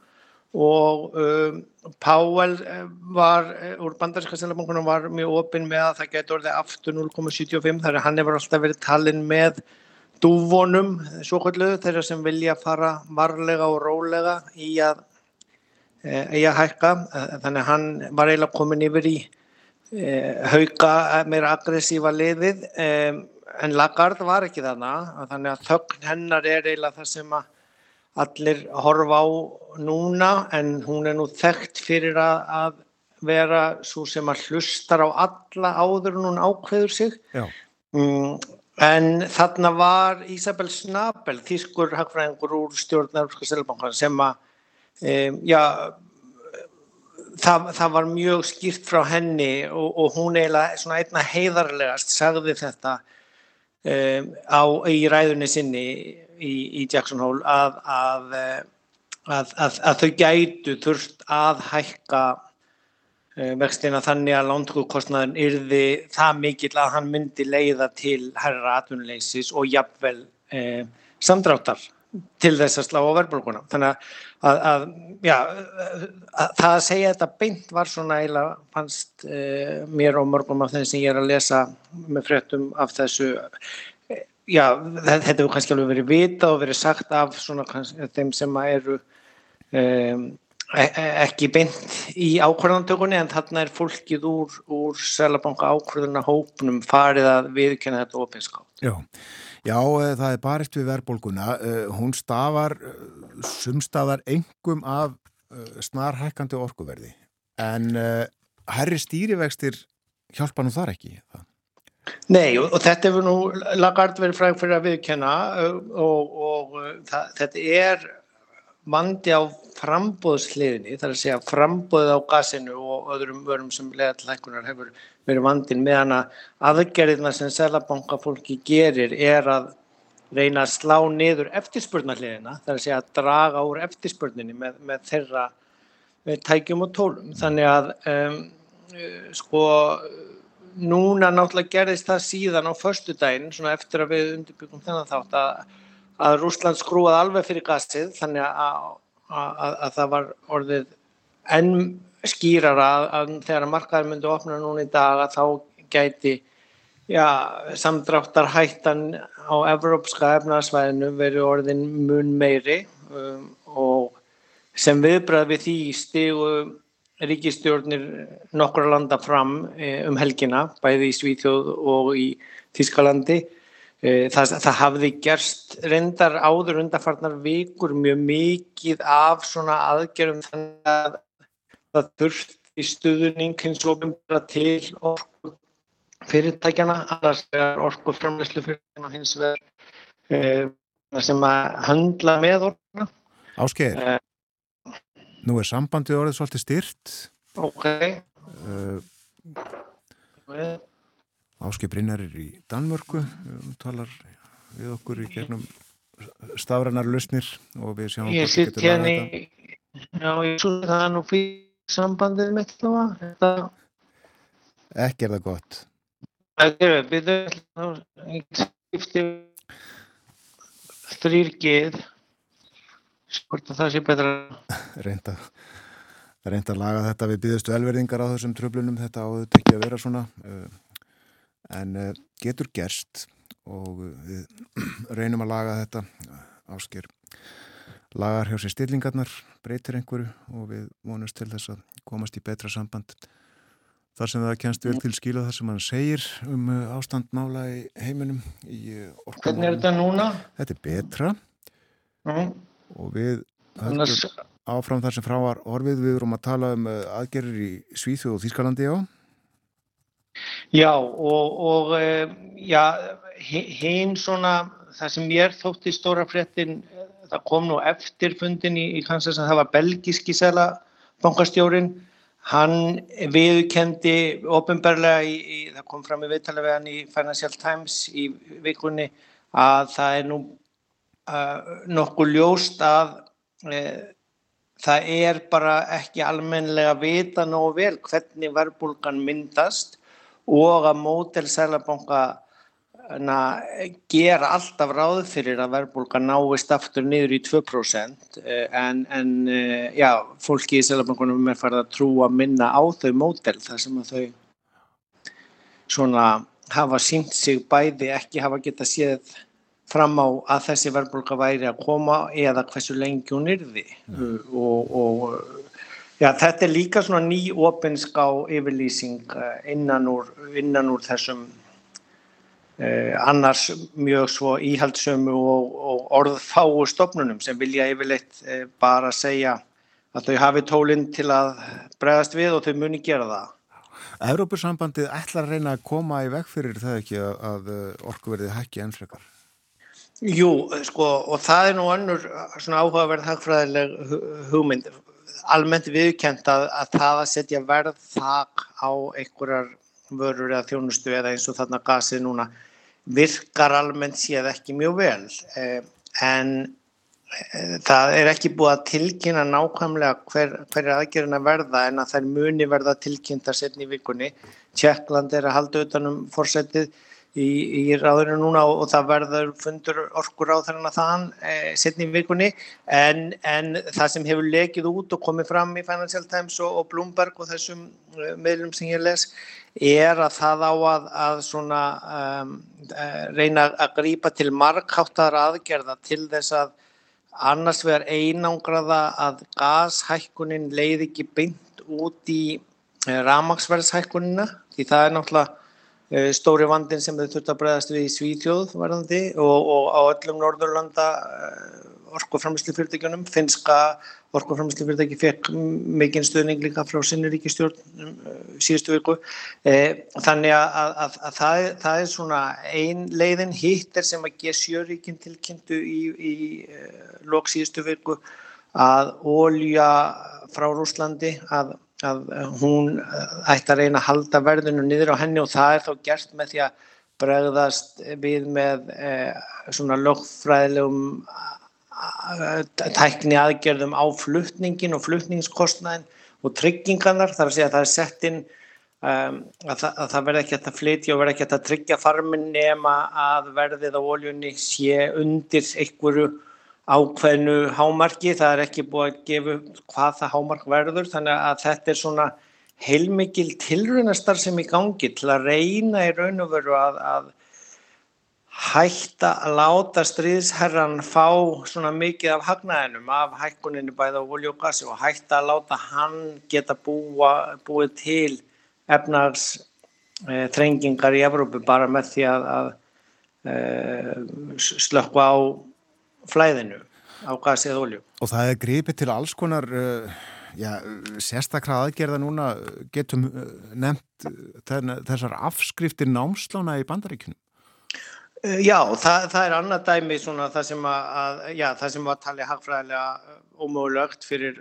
og um, Powell var úr bandaríska selaböngunum var mjög opinn með að það getur orðið aftur 0,75 þar er hann hefur alltaf verið talinn með dúvonum, svo kvöldu þeirra sem vilja fara varlega og rólega í að, í að hækka. Þannig að hann var eiginlega komin yfir í hauka meira aggressífa liðið en Lagarde var ekki þarna þannig að þögn hennar er eiginlega það sem að allir horfa á núna en hún er nú þekkt fyrir að, að vera svo sem að hlustar á alla áður en hún ákveður sig. Um, en þarna var Isabel Snabel þýskur hagfræðingur úr stjórn sem að um, já það, það var mjög skýrt frá henni og, og hún eiginlega svona einna heiðarlegast sagði þetta um, á, í ræðunni sinni í, í Jackson Hole að, að, að, að þau gætu þurft að hækka vextina þannig að lántökukostnaðin yrði það mikill að hann myndi leiða til herra atvinnuleysis og jafnvel eh, samdráttar til þess að slá á verðbólguna. Þannig að, að, já, að það að segja þetta beint var svona eiginlega fannst uh, mér og mörgum af þeim sem ég er að lesa með fréttum af þessu eh, já, þetta hefur kannski alveg verið vita og verið sagt af svona kannski, þeim sem eru um, ekki beint í ákvörðantökunni en þarna er fólkið úr, úr Sælabanka ákvörðuna hópnum farið að viðkynna þetta opinskátt. Já, Já, eh, það er barist við verðbólguna. Eh, hún stafar eh, sumstafar engum af snarhækkandi orkuverði en herri stýrivextir hjálpa nú þar ekki? Það? Nei og, og þetta hefur nú lagart verið fræg fyrir að viðkenna og, og það, þetta er vandi á frambóðsliðinni, þar að segja frambóðið á gasinu og öðrum vörum sem leðallækunar hefur verið vandin meðan að aðgerðina sem selabanka fólki gerir er að reyna að slá niður eftirspurnarliðina, þar að segja að draga úr eftirspurninni með, með þeirra með tækjum og tólum. Þannig að um, sko núna náttúrulega gerðist það síðan á förstu daginn, svona eftir að við undirbyggum þennan þátt að að Rúsland skrúaði alveg fyrir gasið þannig að, að, að, að það var orðið enn skýrara að þegar markaður myndi opna núna í dag að þá gæti já, samdráttar hættan á evrópska efnarsvæðinu verið orðin mun meiri um, og sem viðbrað við því stígu ríkistjórnir nokkura landa fram um helgina bæði í Svíþjóð og í Þískalandi Eh, það, það hafði gerst reyndar áður undarfarnar vikur mjög mikið af svona aðgerum þannig að það þurfti stuðning hins og umbra til orku fyrirtækjana, annars er orku framleyslu fyrirtækjana hins vegar e, sem að handla með orkuna. Áskeið, e, nú er sambandið orðið svolítið styrt. Ok. E, Áski Brynjar er í Danmörku um, talar við okkur í gegnum stafranar lusnir og við sjáum ég sitt hérna í já ég svo það nú fyrir sambandið mitt þetta... ekki er það gott. Ekki er það skipti þrýrgið hvort að það sé betra. *laughs* Reynda reynda að laga þetta. Við býðustu elverðingar á þessum tröflunum þetta áður ekki að vera svona. Uh, en uh, getur gerst og við *clears throat* reynum að laga þetta. Ásker lagar hjá sér stillingarnar breytir einhverju og við vonumst til þess að komast í betra samband. Þar sem það kennst vel til skila þar sem hann segir um uh, ástandmála í heiminum í Hvernig er þetta núna? Þetta er betra. Mm. og við Annars... áfram þar sem frá var orfið við erum að tala um aðgerir í Svíþjóð og Þýskalandi á Já og, og eh, já, hinn svona það sem ég þótti stóra fréttin það kom nú eftir fundin í, í Kansas að það var belgiski sela bankastjórin hann viðkendi ofinbarlega í, í, það kom fram í viðtala við hann í Financial Times í vikunni að það er nú uh, nokkuð ljóst að uh, það er bara ekki almenlega vita nógu vel hvernig verbulgan myndast og að mótel Sælabanka gera alltaf ráð fyrir að verðbólka náist aftur niður í 2% eh, en, en eh, já, fólki í Sælabankunum er farið að trúa minna á þau mótel þar sem að þau svona hafa sínt sig bæði ekki hafa geta séð fram á að þessi verðbólka væri að koma eða hversu lengi hún yrði mm. og, og Já, þetta er líka svona ný opinská yfirlýsing eh, innan úr, innan úr þessum eh, annars mjög svo íhaldsömu og, og orðfáu stofnunum sem vilja yfirleitt eh, bara segja að þau hafi tólinn til að bregðast við og þau muni gera það. Európussambandið ætlar að reyna að koma í veg fyrir það ekki að, að orkuverðið hækki ennfrekar? Jú, sko, og það er nú önnur svona áhugaverð hagfræðileg hugmynd almennt viðkent að, að það að setja verð þak á einhverjar vörur eða þjónustu eða eins og þarna gasið núna virkar almennt séð ekki mjög vel eh, en eh, það er ekki búið að tilkynna nákvæmlega hver, hver er aðgerðin að verða en að þær muni verða tilkynnta setni í vikunni. Tjekkland er að halda utanum fórsetið í, í ráðinu núna og, og það verður fundur orkur á þarna þann e, setni í vikunni. En, en það sem hefur lekið út og komið fram í Financial Times og, og Bloomberg og þessum uh, meðlum sem ég les er að það á að, að svona, um, reyna að grípa til markháttar aðgerða til þess að annars vegar einangraða að gashækkunin leið ekki beint út í ramagsverðshækkunina því það er náttúrulega eh, stóri vandin sem þau þurft að bregðast við í Svíþjóð varðandi og, og á öllum Norðurlanda orkuframlýslu fyrirtækjunum. Finska orkuframlýslu fyrirtæki fekk mikinn stuðning líka frá sinni ríkistjórn síðustu viku. Eh, þannig að, að, að það, það er svona ein leiðin hittir sem að G7 ríkin tilkynntu í, í lok síðustu viku að ólja frá Rúslandi að, að hún ætti að reyna að halda verðinu niður á henni og það er þá gert með því að bregðast við með eh, svona lögfræðilegum tækni aðgerðum á flutningin og flutningskostnæðin og tryggingarnar þar að segja að það er sett inn um, að, það, að það verði ekki að flytja og verði ekki að tryggja farmin nema að verðið á oljunni sé undir einhverju ákveðnu hámarki, það er ekki búið að gefa hvað það hámark verður þannig að þetta er svona heilmikil tilrunastar sem í gangi til að reyna í raun og veru að, að hætta að láta stríðsherran fá svona mikið af hagnaðinum af hækkuninu bæða á olju og gasi og hætta að láta hann geta búa, búið til efnags e, þrengingar í Evrópu bara með því að, að e, slökka á flæðinu á gasi eða olju. Og það er gripið til alls konar uh, já, sérstakra aðgerða núna getum nefnt þessar afskriftir námslána í bandaríkunum. Já, það, það er annað dæmi svona það sem að, já, það sem var talið hagfræðilega ómögulegt fyrir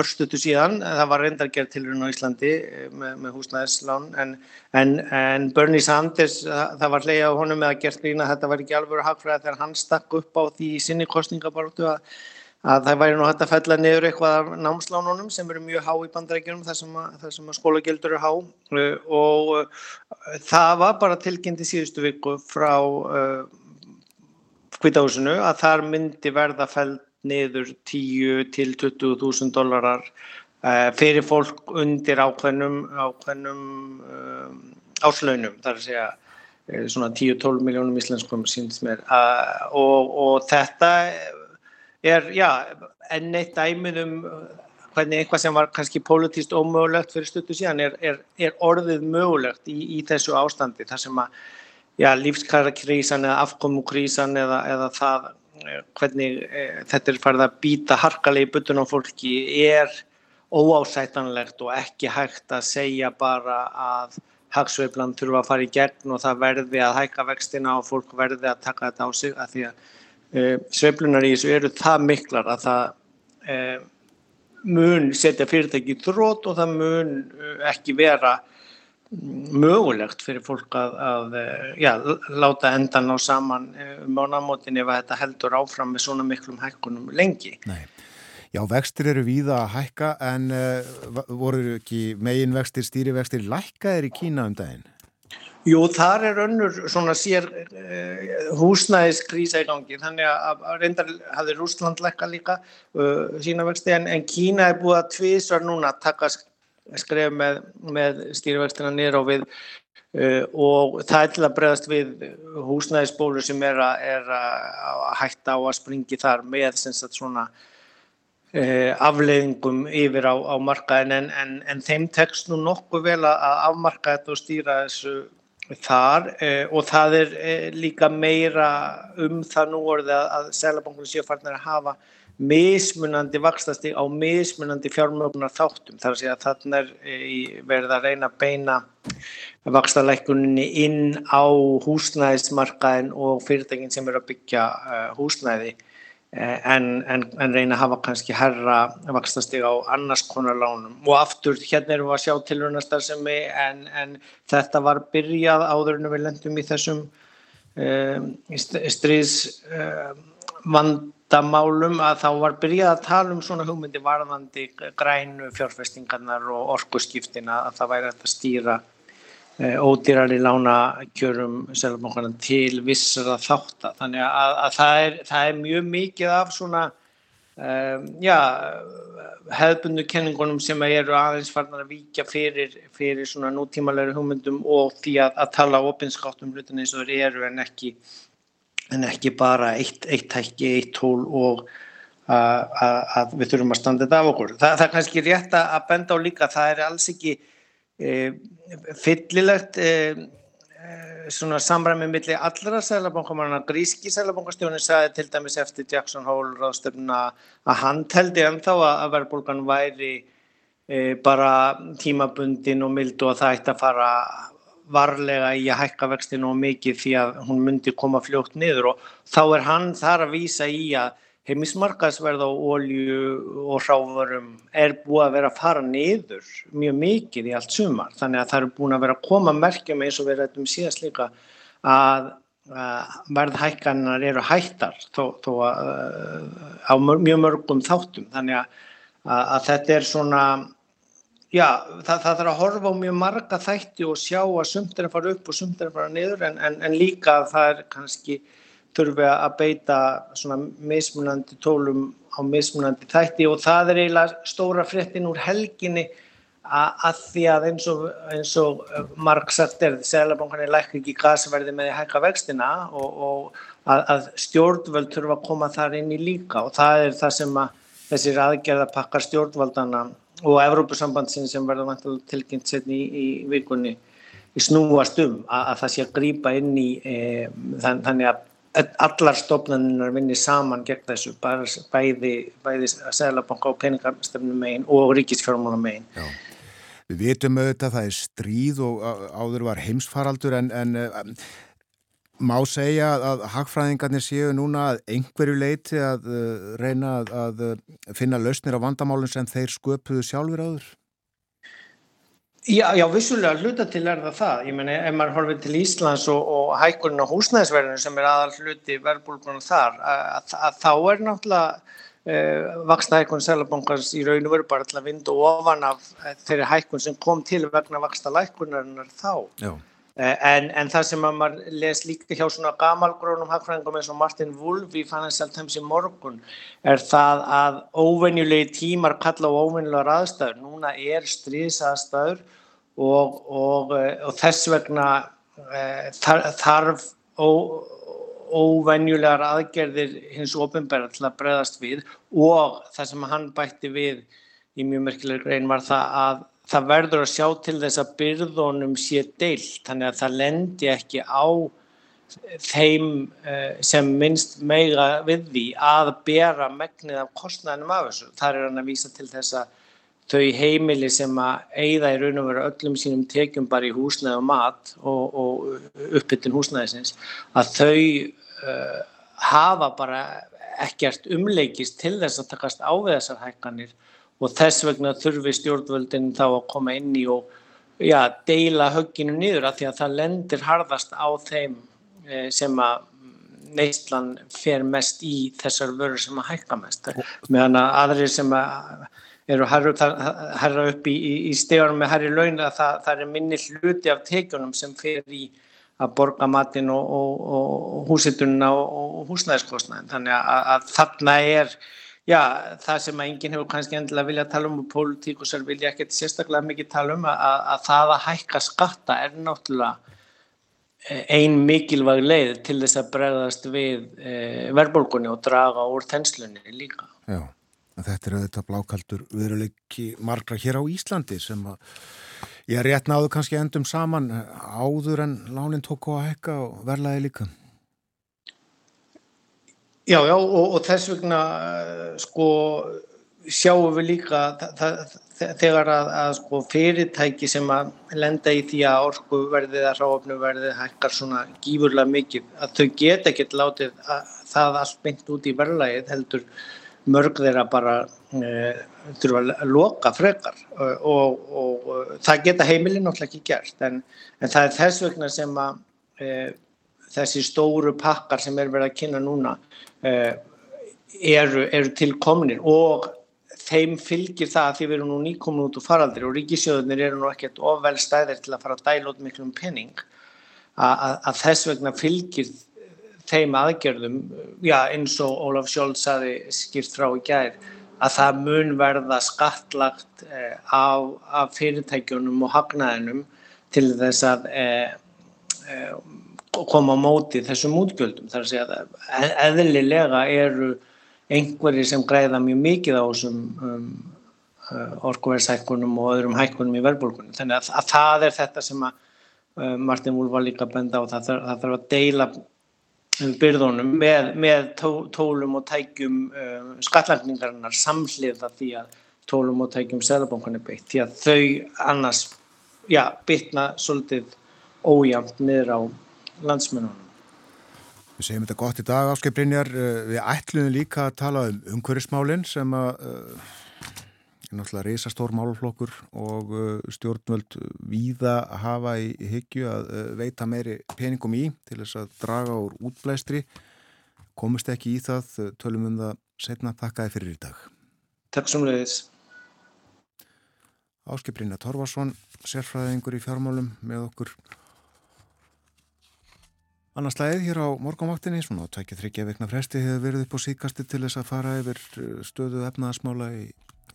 örstutu síðan. Það var reyndargerð til hún á Íslandi með, með húsnæðislán en, en, en Bernie Sanders, það var hleyja á honum með að gert grína að þetta var ekki alveg hagfræði þegar hann stakk upp á því í sinni kostningabortu að að það væri nú hægt að fella niður eitthvað námslánunum sem eru mjög há í bandarækjunum þar sem að, að skólagildur eru há. Og það var bara tilkynnti síðustu viku frá hvitahúsinu uh, að þar myndi verða fell niður 10 til 20.000 dólarar uh, fyrir fólk undir ákveðnum, ákveðnum um, áslaunum, þar að segja svona 10-12 miljónum íslenskum síndist mér. Uh, og, og þetta er, já, enn eitt dæmið um hvernig eitthvað sem var kannski pólitíst ómögulegt fyrir stuttu síðan er, er, er orðið mögulegt í, í þessu ástandi þar sem að, já, lífskarakrísan eða afkomukrísan eða, eða það hvernig e, þetta er farið að býta harkalegi butun á fólki er óásætanlegt og ekki hægt að segja bara að hagsveiflan þurfa að fara í gegn og það verði að hækka vextina og fólk verði að taka þetta á sig að því að Uh, sveiflunar í þessu eru það miklar að það uh, mun setja fyrirtæki í þrótt og það mun uh, ekki vera mögulegt fyrir fólk að, að já, láta endan á saman um ánamótin ef þetta heldur áfram með svona miklum hækkunum lengi. Nei. Já, vextir eru víða að hækka en voru ekki megin vextir, stýrivextir lækkaðir í Kína um daginn? Jú, þar er önnur svona sér uh, húsnæðiskrísa í gangi, þannig að reyndar hafði Rúsland lekka líka uh, sína vexti en, en Kína er búið að tvísvar núna að taka skref með, með stýrivextina niður á við uh, og það er til að bregðast við húsnæðisbólu sem er að, að hætta á að springi þar með svona afleiðingum yfir á, á markaðin en, en, en þeim tekst nú nokkuð vel að afmarka þetta og stýra þessu þar eh, og það er eh, líka meira um það nú orðið að, Sælabankunum séu farnir að hafa mismunandi vaxtasti á mismunandi fjármögnar þáttum þar að segja að þarna er eh, verið að reyna að beina vaxtalækkuninni inn á húsnæðismarkaðin og fyrirtækin sem eru að byggja húsnæði en, en, en reyna að hafa kannski herra vaxtastig á annars konar lánum. Og aftur hérna erum við að sjá tilvunastar en, en þetta var byrjað áður en við lendum í þessum um, stríðs um, vandamálum að þá var byrjað að tala um svona hugmyndi varðandi grænu fjárfestingarnar og orkuskiptina að það væri að stýra eh, ódýrari lánakjörum til vissara þáttar. Þannig að, að það, er, það er mjög mikið af svona um, já, hefðbundu kenningunum sem eru aðeins farnar að víkja fyrir, fyrir svona nútímalegri hugmyndum og því að, að tala opinskátt um hlutin eins og þeir eru en ekki, en ekki bara eitt, tækki, eitt tól og að, að, við þurfum að standa þetta af okkur. Þa, það er kannski rétt að benda á líka, það er alls ekki fyllilegt e, svona samræmi milli allra sælabankamanna. Gríski sælabankastjónin sagði til dæmis eftir Jackson Hole ráðstöfna að hann teldi ennþá að verðbólgan væri bara tímabundin og mild og að það ætti að fara varlega í að hækka vextinu og mikið því að hún myndi koma fljótt niður og þá er hann þar að vísa í að heimismarkaðsverð á ólju og hrávarum er búið að vera að fara niður mjög mikið í allt sumar. Þannig að það eru búin að vera að koma merkjum eins og við rættum síðast líka að, verðhækkanar eru hættar þó, þó að, á mjög mörgum þáttum. Þannig að, að þetta er svona, já það, það þarf að horfa á mjög marga þætti og sjá að sumt er að fara upp og sumt er að fara niður en, en, en líka að það er kannski þurfi að beita svona mismunandi tólum á mismunandi þætti og það er eiginlega stóra fréttin úr helginni að því að eins og, eins og Mark sagt er Sælabankan er læk ekki gasverði með að hækka vextina og, og að, að stjórnvöld þurfa að koma þar inn í líka og það er það sem að þessir aðgerðapakkar stjórnvöldana og Evrópusambandsin sem verður tilkynnt setni í, í vikunni snúast um að, að það sé að grýpa inn í e, þann, þannig að allar stofnanir vinni saman gegn þessu, bæði, bæði að seglabanka og peningarstefnum megin og ríkisfjármálum megin. Já. Við vitum auðvitað að það er stríð og áður var heimsfaraldur en, en má segja að hagfræðingarnir séu núna að einhverju leiti að uh, reyna að, að finna lausnir á vandamálun sem þeir sköpuðu sjálfur áður? Já, já, vissulega hluta til er það það. Ég menna, ef maður horfið til Íslands og, og hækkurinn á húsnæðisverðinu sem er aðal hluti verðbólkunum þar, að, að þá er náttúrulega uh, vaksna hækkun Sælabankans í raun og veru bara til að vinda ofan af þeirri hækkun sem kom til vegna vaksna lækkunarinnar þá. Já. Uh, en, en það sem að maður les líka hjá svona gamalgrónum hagfræðingum eins og Martin Wolf í Financial Times í morgun er það að óvenjulegi tímar kalla á óvenjulegar aðstæður. Núna er stríðsaðstæður Og, og, og þess vegna e, þarf ó, óvenjulegar aðgerðir hins ofinbæra til að bregðast við og það sem hann bætti við í mjög merkileg grein var það að það verður að sjá til þess að byrðunum sé deilt þannig að það lendi ekki á þeim sem minnst meiga við því að bera megnið af kostnæðinum af þessu. Það er hann að vísa til þess að þau heimili sem að eigða í raun og vera öllum sínum tekjum bara í húsnæði og mat og, og uppbyttin húsnæðisins að þau uh, hafa bara ekkert umleikist til þess að takast á við þessar hækkanir og þess vegna þurfi stjórnvöldin þá að koma inn í og já, deila högginu niður að því að það lendir harðast á þeim eh, sem að neistlan fer mest í þessar vörur sem að hækka mest. Meðan að aðrir sem að eru herra upp í, í, í stegunum með herri laun að það, það er minni hluti af tekjunum sem fer í að borga matinn og, og, og húsitununa og, og húsnæðiskostnæðin. Þannig að, að þarna er já, það sem að enginn hefur kannski endilega viljað tala um og pólitíkusar vilja ekkert sérstaklega mikið tala um að, að það að hækka skatta er náttúrulega eh, ein mikilvæg leið til þess að bregðast við e, verðbólkunni og draga úr þenslunni líka. Já. Þetta er auðvitað blákaldur viðruleiki margra hér á Íslandi sem að ég rétt náðu kannski endum saman áður en lánin tók á að hekka og verlaði líka. Já, já og, og þess vegna sko sjáum við líka það, þegar að, að sko, fyrirtæki sem að lenda í því að orku verðið að ráfnu verðið hækkar svona gífurlega mikið að þau geta ekkert látið að það allt beint út í verðlægið heldur mörg þeirra bara e, þurfa að loka frekar. Og, og, og það geta heimilin náttúrulega ekki gert. En, en það er þess vegna sem að e, þessi stóru pakkar sem er verið að kynna núna e, eru, eru tilkomnir og þeim fylgir það að því við erum nú nýkomin út úr faraldri og ríkisjóðunir eru nú ekkert ofvel stæðir til að fara að dæla út miklum penning að þess vegna fylgir þeim aðgerðum, já eins og Ólaf Sjóld saði skýrt frá í gær, að það mun verða skattlagt eh, af, af fyrirtækjunum og hagnaðinum til þess að eh, eh, koma á móti þessum útgjöldum. Það er að segja að eðlilega eru einhverjir sem græða mjög mikið á þessum um, uh, orkuverðshækkunum og öðrum hækkunum í verðbólkunum. Þannig að, að það er þetta sem að uh, Martin Wolf var líka benda á. Það þarf að deila byrðunum með, með tó, tólum og tækjum uh, skattlagningarinnar samhliða því að tólum og tækjum selabónkunni beitt. Því að þau annars já, bytna svolítið ójæmt niður á landsmennunum. Við segjum þetta gott í dag, Áskei Brynjar. Eh, við ætlum líka að tala um umhverfismálinn sem að uh, er náttúrulega reysastór málflokkur og uh, stjórnvöld víða hafa í, hyggju að uh, veita meiri peningum í til þess að draga úr útblæstri. Komist ekki í það, tölum um það setna takkaði fyrir í dag. Takk svo mjög Brynjar Torvarsson, sérfræðingur í fjármálum með okkur Annars slæðið hér á morgunvaktinni, svona tækja þryggja vekna fresti hefur verið upp á síkasti til þess að fara yfir uh, stöðu efnaðasmála í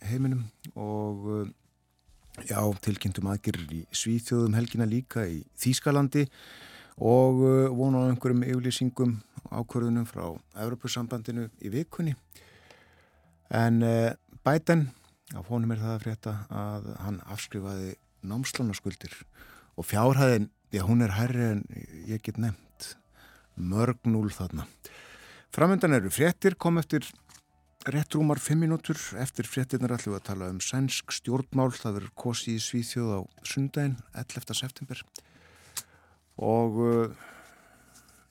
heiminum og uh, já, tilkynntum aðgerður í Svíþjóðum helgina líka í Þýskalandi og uh, vona á einhverjum yfirlýsingum ákvörðunum frá Evropasambandinu í vikunni. En bæten, á fónum er það að frétta að hann afskrifaði námslánaskuldir og fjárhæðin, já hún er herri en ég get nefn mörg núl þarna. Framöndan eru fréttir, kom eftir rétt rúmar 5 minútur. Eftir fréttirnar ætlum við að tala um sænsk stjórnmál. Það verður kosi í Svíþjóð á sundaginn, 11. september. Og uh,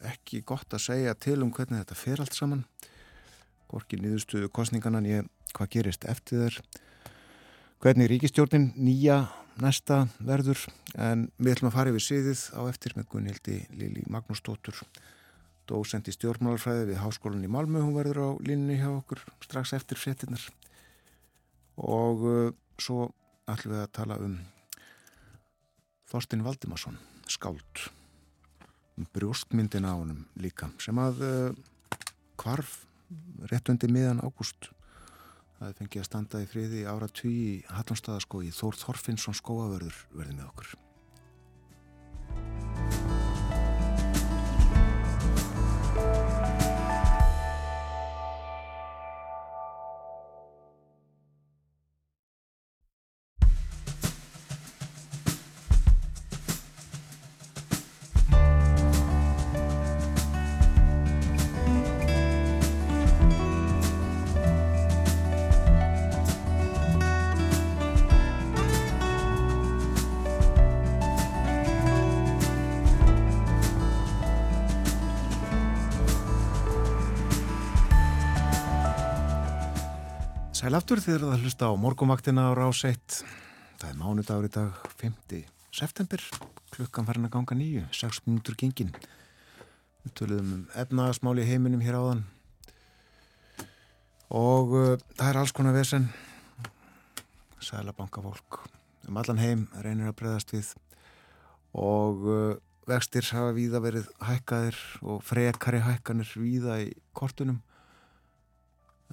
ekki gott að segja til um hvernig þetta fer allt saman. Gorki nýðustuðu kostninganan ég hvað gerist eftir þér. Hvernig ríkistjórnin nýja næsta verður en við ætlum að fara yfir siðið á eftir með Gunnildi Lili Magnúsdóttur dósend í stjórnmálarfræði við Háskólan í Malmö, hún verður á línni hjá okkur strax eftir frettinnar og uh, svo ætlum við að tala um Þorstin Valdimarsson skáld. Um brjóstmyndin á honum líka sem að uh, kvarf rétt undir miðan ágúst. Það fengi að standa í friði ára tví í Hallonstaðaskói Þór Þorfinnsson skóavörður verði með okkur Sæl aftur þegar það hlusta á morgumvaktina á rás 1. Það er mánudagur í dag 5. september, klukkan farin að ganga nýju, 6 minútur gengin. Við töluðum um efnagasmáli heiminum hér áðan og uh, það er alls konar vesen. Sælabankafólk um allan heim reynir að breyðast við og uh, vextir hafa víða verið hækkaðir og frekari hækkanir víða í kortunum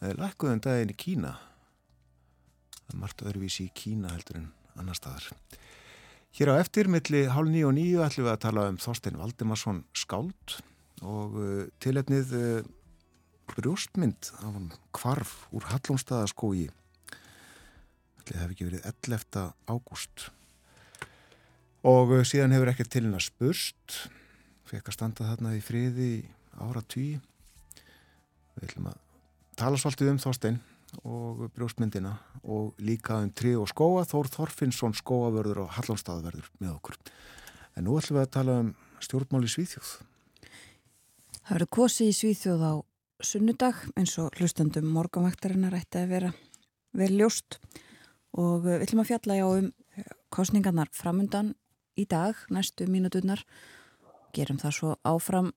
lækkuðum daginn í Kína það er margt öðruvísi í Kína heldur en annar staðar. Hér á eftir milli hálf nýju og nýju ætlum við að tala um Þorstein Valdimarsson skáld og uh, tilhefnið uh, brjóstmynd af hann kvarf úr Hallónstaðaskói það hefði ekki verið 11. ágúst. Og uh, síðan hefur ekkert til hennar spurst. Fekk að standa þarna í friði ára tí við ætlum að tala svolítið um Þorstein og brjóstmyndina og líka um tri og skóa Þór Þorfinnsson skóavörður og Hallonstaðverður með okkur. En nú ætlum við að tala um stjórnmáli Svíþjóð. Það verður kosi í Svíþjóð á sunnudag eins og hlustandum morganvaktarinnar ætti að vera vel ljóst og við ætlum að fjalla já um kostningarnar framundan í dag, næstu mínuturnar. Gerum það svo áfram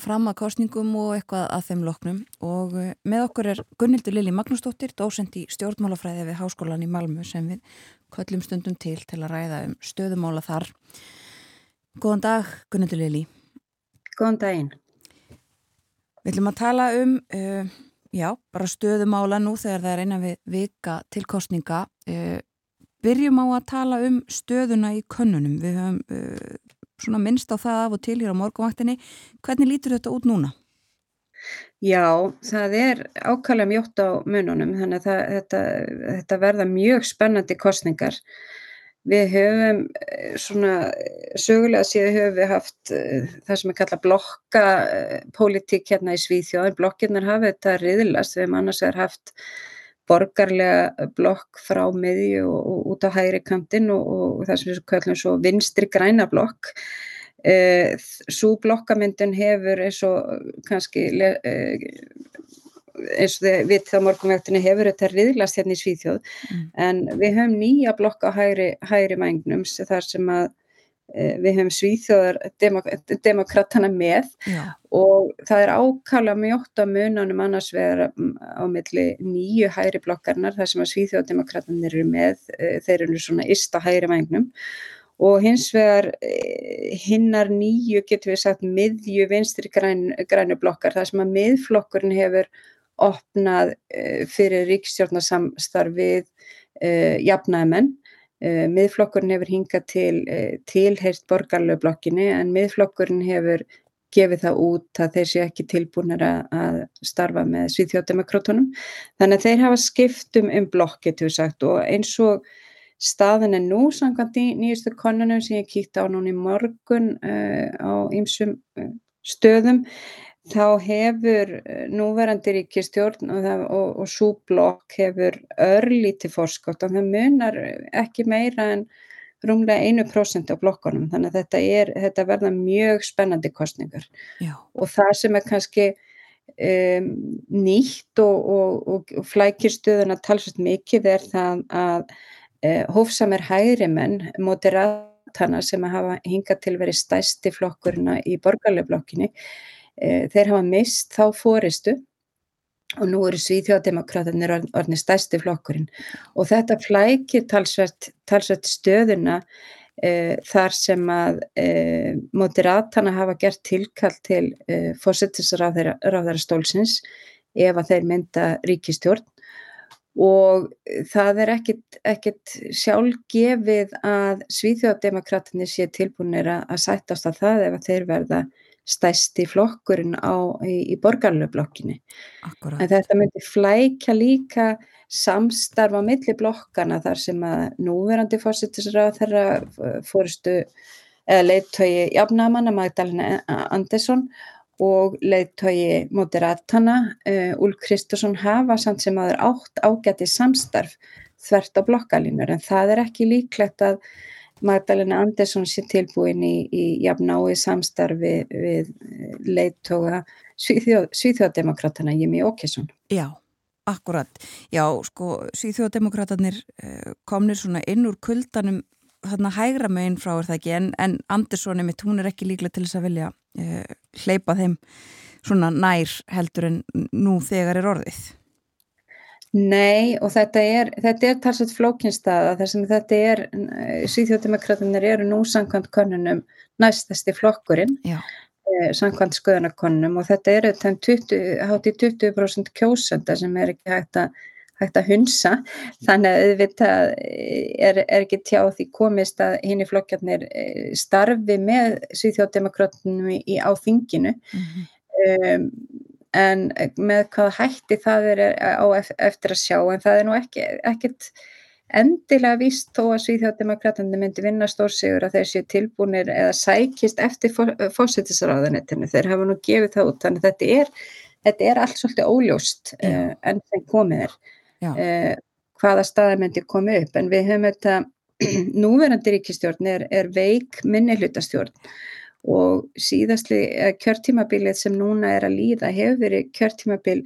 fram að kostningum og eitthvað að þeim loknum og uh, með okkur er Gunnildur Lili Magnúsdóttir, dósend í stjórnmálafræði við Háskólan í Malmu sem við köllum stundum til til að ræða um stöðumála þar. Góðan dag Gunnildur Lili. Góðan daginn. Við ætlum að tala um, uh, já, bara stöðumála nú þegar það er eina við vika til kostninga. Uh, byrjum á að tala um stöðuna í könnunum. Við höfum uh, svona minnst á það af og til hér á morgunvaktinni. Hvernig lítur þetta út núna? Já, það er ákvæmlega mjótt á mununum, þannig að það, þetta, þetta verða mjög spennandi kostningar. Við höfum eh, svona sögulega síðan höfum við haft uh, það sem er kallað blokka uh, pólitík hérna í Svíþjóðin. Blokkirnar hafa þetta riðlast, við hefum annars vegar haft borgarlega blokk frá miðju og, og út á hægri kantinn og, og það sem við kallum svo vinstri græna blokk. Uh, svo blokkamyndun hefur eins og kannski uh, eins og þið við þá morgunvektunni hefur þetta riðlast hérna í Svíþjóð mm. en við höfum nýja blokka hægri, hægri mængnum þar sem að við höfum Svíþjóðar demok demokratana með Já. og það er ákala mjótt á munanum annars vegar á milli nýju hægri blokkarnar þar sem að Svíþjóðardemokratanir eru með þeir eru svona ysta hægri mængnum og hins vegar hinnar nýju getur við sagt miðju vinstri græn, grænu blokkar þar sem að miðflokkurinn hefur opnað fyrir ríkstjórnarsamstarfið jafnæðmenn. Uh, miðflokkurinn hefur hingað til tilheyrt borgarlegu blokkinni en miðflokkurinn hefur gefið það út að þeir séu ekki tilbúinir að starfa með svíþjóðdemokrátunum. Þannig að þeir hafa skiptum um blokki til sagt og eins og staðin er nú samkvæmt í nýjustu konunum sem ég kíkti á núni morgun uh, á ýmsum uh, stöðum þá hefur núverandi ríkistjórn og, og, og svo blokk hefur örlíti fórskott og það munar ekki meira en rúmlega einu prósent á blokkonum þannig að þetta, er, þetta verða mjög spennandi kostningar Já. og það sem er kannski um, nýtt og, og flækir stöðuna talsvægt mikið er það að uh, hófsamir hægri menn moderatana sem hafa hingað til verið stæsti flokkurina í borgarleifblokkinni uh, þeir hafa mist þá fóristu og nú eru Svíþjóðdemokrátanir orðinir stæsti flokkurinn. Og þetta flækir talsvægt, talsvægt stöðuna uh, þar sem að moderatana hafa gert tilkall til fórsettisráðara stólsins ef að þeir mynda ríkistjórn og það er ekkit, ekkit sjálfgefið að Svíþjóðdemokratinni sé tilbúinir að sættast að það ef að þeir verða stæsti flokkurinn á, í, í borgarlöfblokkinni. En þetta myndi flækja líka samstarf á milli blokkana þar sem að núverandi fórsettisráð þeirra fórustu eða leittói jafnamanna Magdalena Andersson og leittói moderatana uh, Úl Kristursson hafa samt sem aður átt ágæti samstarf þvert á blokkalínur en það er ekki líklegt að Magdalena Andersson sé tilbúin í, í jafnái samstarfi við leittóa Svíþjóðdemokratana Jimmy Åkesson. Já, akkurat. Já, sko, Svíþjóðdemokratanir uh, komnir svona inn úr kuldanum þarna hægra meginn frá er það ekki en, en Anderssoni mitt, hún er ekki líklega til þess að vilja uh, hleypa þeim svona nær heldur en nú þegar er orðið. Nei og þetta er, þetta er talsett flókinstaða þar sem þetta er, síðjóðdemokratinir eru nú samkvæmt konunum næstasti flokkurinn, Já. eh, samkvæmt skoðanakonunum og þetta eru hátt í 20% kjósenda sem er ekki hægt að hægt að hunsa, þannig að auðvitað er, er ekki tjá því komist að hinn í flokkjarnir starfi með Svíþjóðdemokratunum í á þinginu Mm -hmm. um, en með hvað hætti það er á eftir að sjá en það er nú ekki, ekkit endilega víst þó að Svíþjóðdemokratunum myndi vinna stórsigur að þeir séu tilbúinir eða sækist eftir fósættisraðanettinu, þeir hafa nú gefið það út, þannig þetta er, þetta er allt svolítið óljóst uh, enn þeim komið er uh, hvaða staði myndi komið upp. En við höfum þetta *clears throat* núverandi ríkistjórn er, er veik minni hlutastjórn og síðastli kjörtímabilið sem núna er að líða hefur verið kjörtímabil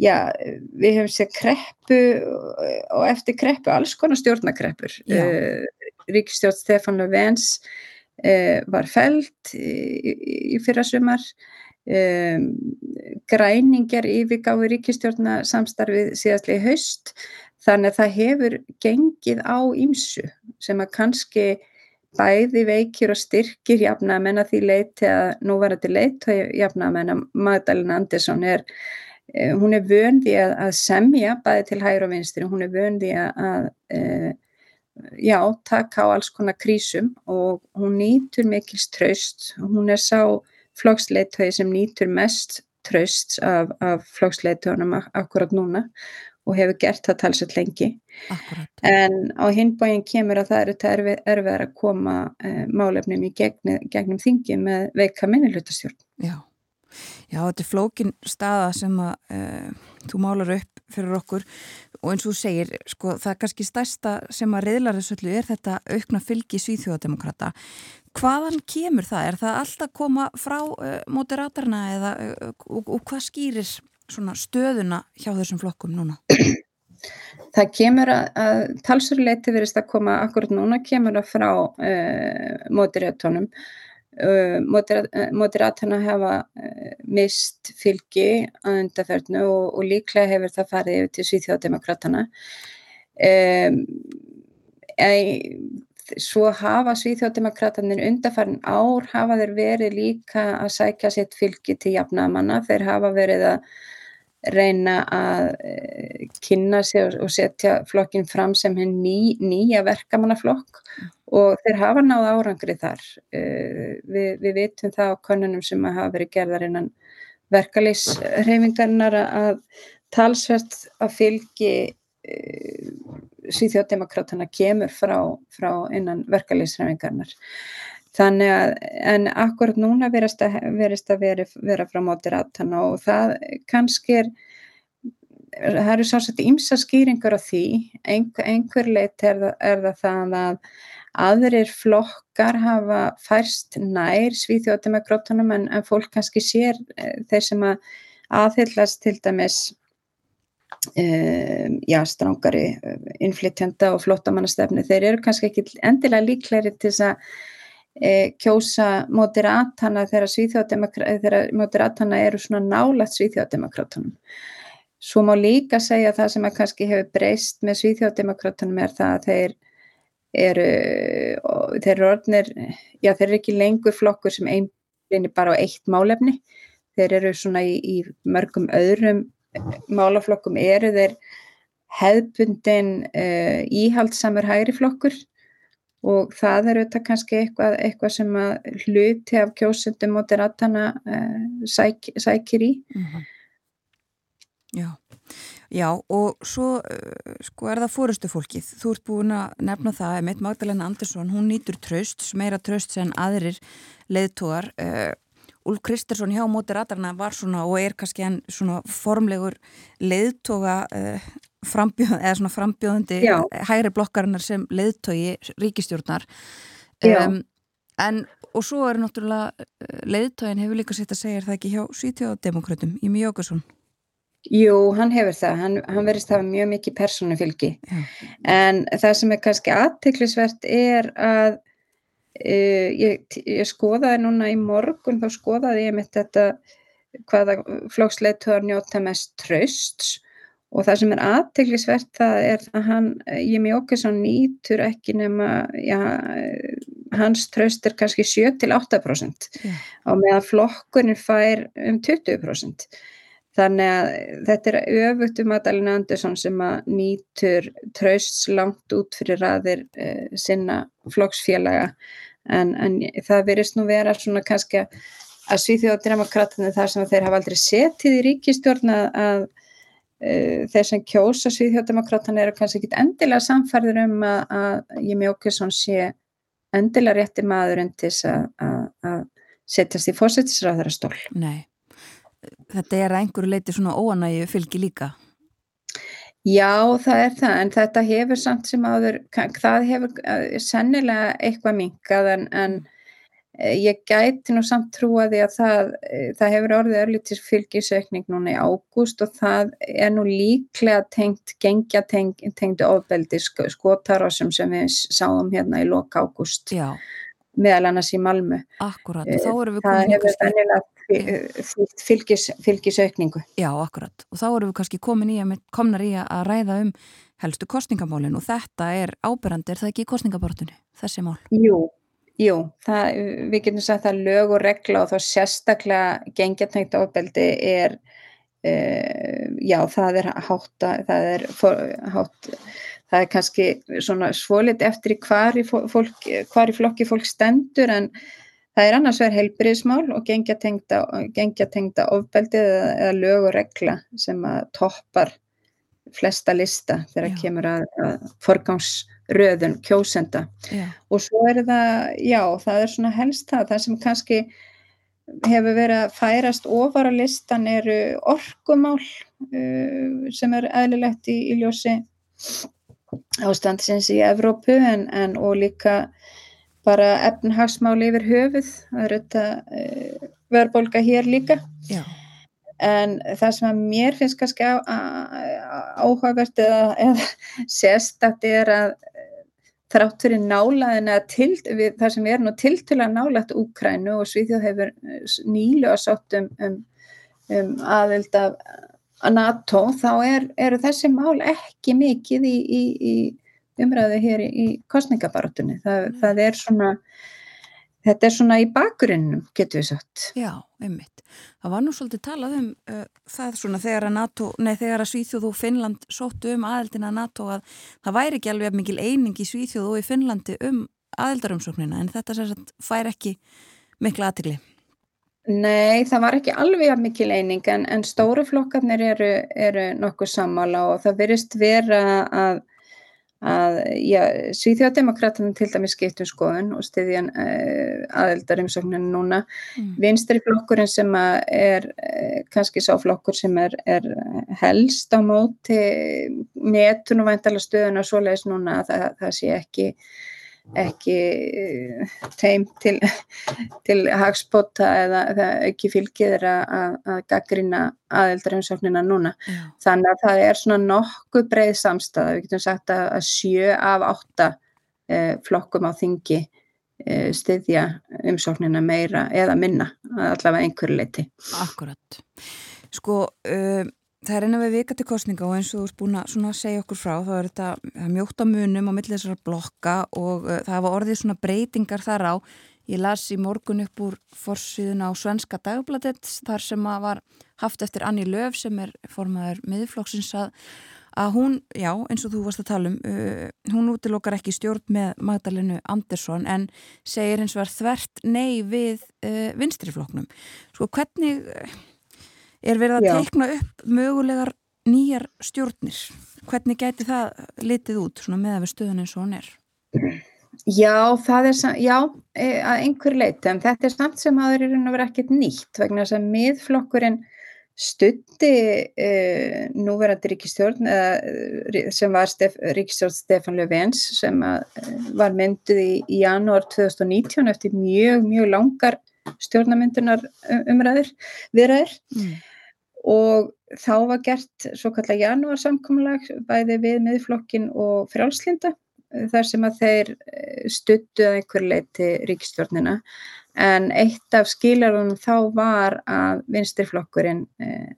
já, við hefum séð kreppu og eftir kreppu alls konar stjórnakreppur uh, ríkistjórn Stefán Löfvens uh, var feld í, í fyrra sumar um, græningar yfirgáfi ríkistjórna samstarfið síðastlega í haust. Þannig að það hefur gengið á ýmsu sem að kannski bæði veikir og styrkir jafnamenn að því leiti að núverandi leiti jafnamenn að Magdalena Andersson er eh, hún er vöndi að, að semja bæði til hægur og vinstri, hún er vöndi að, að e, já, taka á alls konar krísum og hún nýtur mikils tröst, hún er sá flokksleitöði sem nýtur mest tröst af, af flokksleitöðunum akkurat núna og hefur gert það talsett lengi. Akkurat. En á hinbóin kemur að það eru erfið, erfið að koma uh, málefnum í gegni, gegnum þingi með veika minnilutastjórn. Já. Já, þetta er flókin staða sem að uh, þú málar upp fyrir okkur og eins og þú segir, sko, það er kannski stærsta sem að reyðlar þessu öllu er þetta aukna fylgi svíþjóðademokrata. Hvaðan kemur það? Er það alltaf koma frá uh, moderatorna eða og, og hvað skýrir svona stöðuna hjá þessum flokkum núna? Það kemur að, að talsurleiti verist að koma akkurat núna kemur það frá uh, moderatónum. Uh, moderat, uh, moderatorna hafa mist fylgi að undarferðnu og, og líklega hefur það farið yfir til Svíþjóðdemokratana um, svo hafa Svíþjóðdemokratanir undarfærin ár hafa þeir verið líka að sækja sitt fylgi til jafnamanna, þeir hafa verið að reyna að uh, kynna sig og setja flokkin fram sem henn ný, nýja verkamannaflokk og þeir hafa náð árangri þar. Uh, við, við vitum það á konunum sem hafa verið gerðar innan verkalýsreifingarnar að talsvert að fylgi uh, Svíþjóðdemokratana kemur frá, frá innan verkalýsreifingarnar. Þannig að, en akkurat núna verist að, verist að veri, vera frá moderatana og það kannski er, það eru svolítið ímsa skýringar á því, einhver, einhver leitt er, er það það að aðrir flokkar hafa færst nær svíþjóðdemokrátunum en, en fólk kannski sér e, þeir sem að aðhyllast til dæmis Um, já, strángari innflytjanda og flottamannastefni, þeir eru kannski ekki endilega líklæri til þess að e, kjósa moderatana þegar moderatana eru svona nálat svíþjóðdemokrátunum. Svo má líka segja það sem að kannski hefur breyst með svíþjóðdemokrátunum er það að þeir eru, þeir eru orðnir, já þeir eru ekki lengur flokkur sem einblinni bara á eitt málefni, þeir eru svona í, í mörgum öðrum málaflokkum eru þeir hefðbundin uh, íhaldsamur hægri flokkur og það er auðvitað kannski eitthvað, eitthvað sem að hluti af kjósundum og deratana uh, eh, sæk, sækir í. Mm -hmm. Já, já og svo uh, sko er það fórustu fólkið. Þú ert búin að nefna það að meitt Magdalena Andersson, hún nýtur tröst, meira tröst sem aðrir leðtúar. Uh, eh, Úlf Kristersson hjá móti ratarna var svona og er kannski hann svona formlegur leðtoga frambjóð, eða svona frambjóðandi Já. hægri blokkarinnar sem leiðtogi ríkistjórnar um, en og svo er náttúrulega eh, leiðtogin hefur líka sett að segja það ekki hjá Svíþjóðdemokratum í Mjókesson Jú, hann hefur það, hann, hann verist að hafa mjög mikið persónufylgi. En það sem er kannski aðteklisvert er að uh, ég, ég skoðaði núna í morgun þá skoðaði ég mitt þetta hvaða flóksleiðtogar njóta mest trösts og það sem er aðteglisvert það er að hann, Jimmy Åkesson nýtur ekki nema já, hans tröst er kannski 7-8% yeah. og meðan flokkurinn fær um 20% þannig að þetta er öfugt um Adalina Andersson sem að nýtur trösts langt út fyrir raðir eh, sinna flokksfélaga. En, en það verist nú vera svona kannski að svíþjóðdemokratinu þar sem þeir hafa aldrei setið í ríkistjórn að Eh, þeir sem kjósa Svíðhjóðdemokrátan eru kannski ekki endilega samfærður um að, að Jimmy Åkesson sé endilega rétti maður undir að setjast í fósættisræðara stól. Nei, þetta er að einhverju leiti svona óanægi fylgi líka? Já, það er það, en þetta hefur samt sem áður, það hefur eh, sennilega eitthvað minkað en, en Eh, ég gæti nú samt trúa því að það, eh, það hefur orðið örlítis fylgisaukning núna í ágúst og það er nú líklega tengt, gengja tengt, tengt ofbeldi skotarásum sem við sáum hérna í loka ágúst meðal annars í Malmu. Akkurat, og þá erum við komið. Það hefur vennilega fylgis, fylgisaukningu. Já, akkurat. Og þá erum við kannski komin í að, komnar í að ræða um helstu kostningamálinn og þetta er ábyrrandi, er það ekki í kostningabortunni, þessi mál? Jú, jú, það, við getum sagt að lög og regla og þá sérstaklega gengjartækt ábeldi er, uh, já, það er hátt, það er hátt, það er kannski svona svolit eftir hvar í, fólk, hvar í flokki fólk stendur en það er annars verið heilbyrðismál og gengjartengta ofbeldi eða, eða lög og regla sem að toppar flesta lista þegar já. kemur að, að forgámsröðun kjósenda já. og svo er það, já, það er svona helst það, það sem kannski hefur verið að færast ofar á listan eru orkumál uh, sem er eðlilegt í, í ljósi ástandsins í Evrópu en, en og líka bara efnhagsmáli yfir höfuð það er þetta uh, verðbólka hér líka Já. en það sem að mér finnst kannski áhugavert eða, eða *laughs* sérstakt er að þrátt fyrir nálaðin að til, við, það sem er nú tiltöla nálægt Úkrænu og Svíþjóð hefur nýlu að sátt um, um, um aðild af að NATO þá er, eru þessi mál ekki mikið í, í, í umræðu hér í, kostningabarátunni það, það er svona þetta er svona í bakgrunnum getur við sagt Já, einmitt. Það var nú svolítið talað um uh, það svona þegar að NATO nei þegar að Svíþjóð og Finnland sóttu um aðeldina NATO að það væri ekki alveg mikil eining í Svíþjóð og í Finnlandi um aðeldarumsóknina en þetta sérstaklega fær ekki mikla aðtigli Nei, það var ekki alveg mikil eining en, en stóru flokkarnir eru, eru nokkuð sammála og það verist vera að, að Svíþjóðdemokraterna til dæmis skiptum skoðun og stiðjan uh, eh, aðeldarimsókninu núna. Mm. Vinstri flokkurinn sem er uh, kannski sá flokkur sem er, er helst á móti netun og væntala stöðun og svoleiðis núna að það, það sé ekki ekki eh, teim til, *laughs* til hagspota eða, eða ekki fylgir að, að gaggrina aðeldarheimsóknina núna. Já. Þannig að það er svona nokkuð breið samstæða. Við getum sagt að, að sjö af átta eh, flokkum á þingi eh, styðja umsóknina meira eða minna allavega einhverju leiti. Akkurat. Sko, um, Það er einnig við vika til kostninga og eins og þú ert búin að segja okkur frá þá er þetta mjóta munum á millið þessara blokka og uh, það hafa orðið svona breytingar þar á. Ég las í morgun upp úr forsiðuna á Svenska dagbladet þar sem að var haft eftir Anni Löf sem er formaður miðurflokksins að, að hún, já eins og þú varst að tala um, uh, hún útilokkar ekki stjórn með Magdalenu Andersson en segir eins og er þvert nei við uh, vinstriflokknum. Sko hvernig er verið að Já. teikna upp mögulegar nýjar stjórnir hvernig gæti það litið út með að við stöðun eins og hún er Já, það er já, e, að einhver leiti en þetta er samt sem að það er verið ekkert nýtt vegna þess að miðflokkurinn stutti e, núverandi ríkistjórn e, sem var Stef, ríkistjórn Stefan Löfvens sem að, e, var mynduð í, í janúar 2019 eftir mjög, mjög langar stjórnamyndunar umræður viðræður. Mm. Og þá var gert svo kallar janúarsamkomlag bæði við miðflokkin og frjálslinda eh, þar sem að þeir eh, stuttu að einhver leiti ríkistjórnina en eitt af skilarunum þá var að vinstirflokkurinn eh,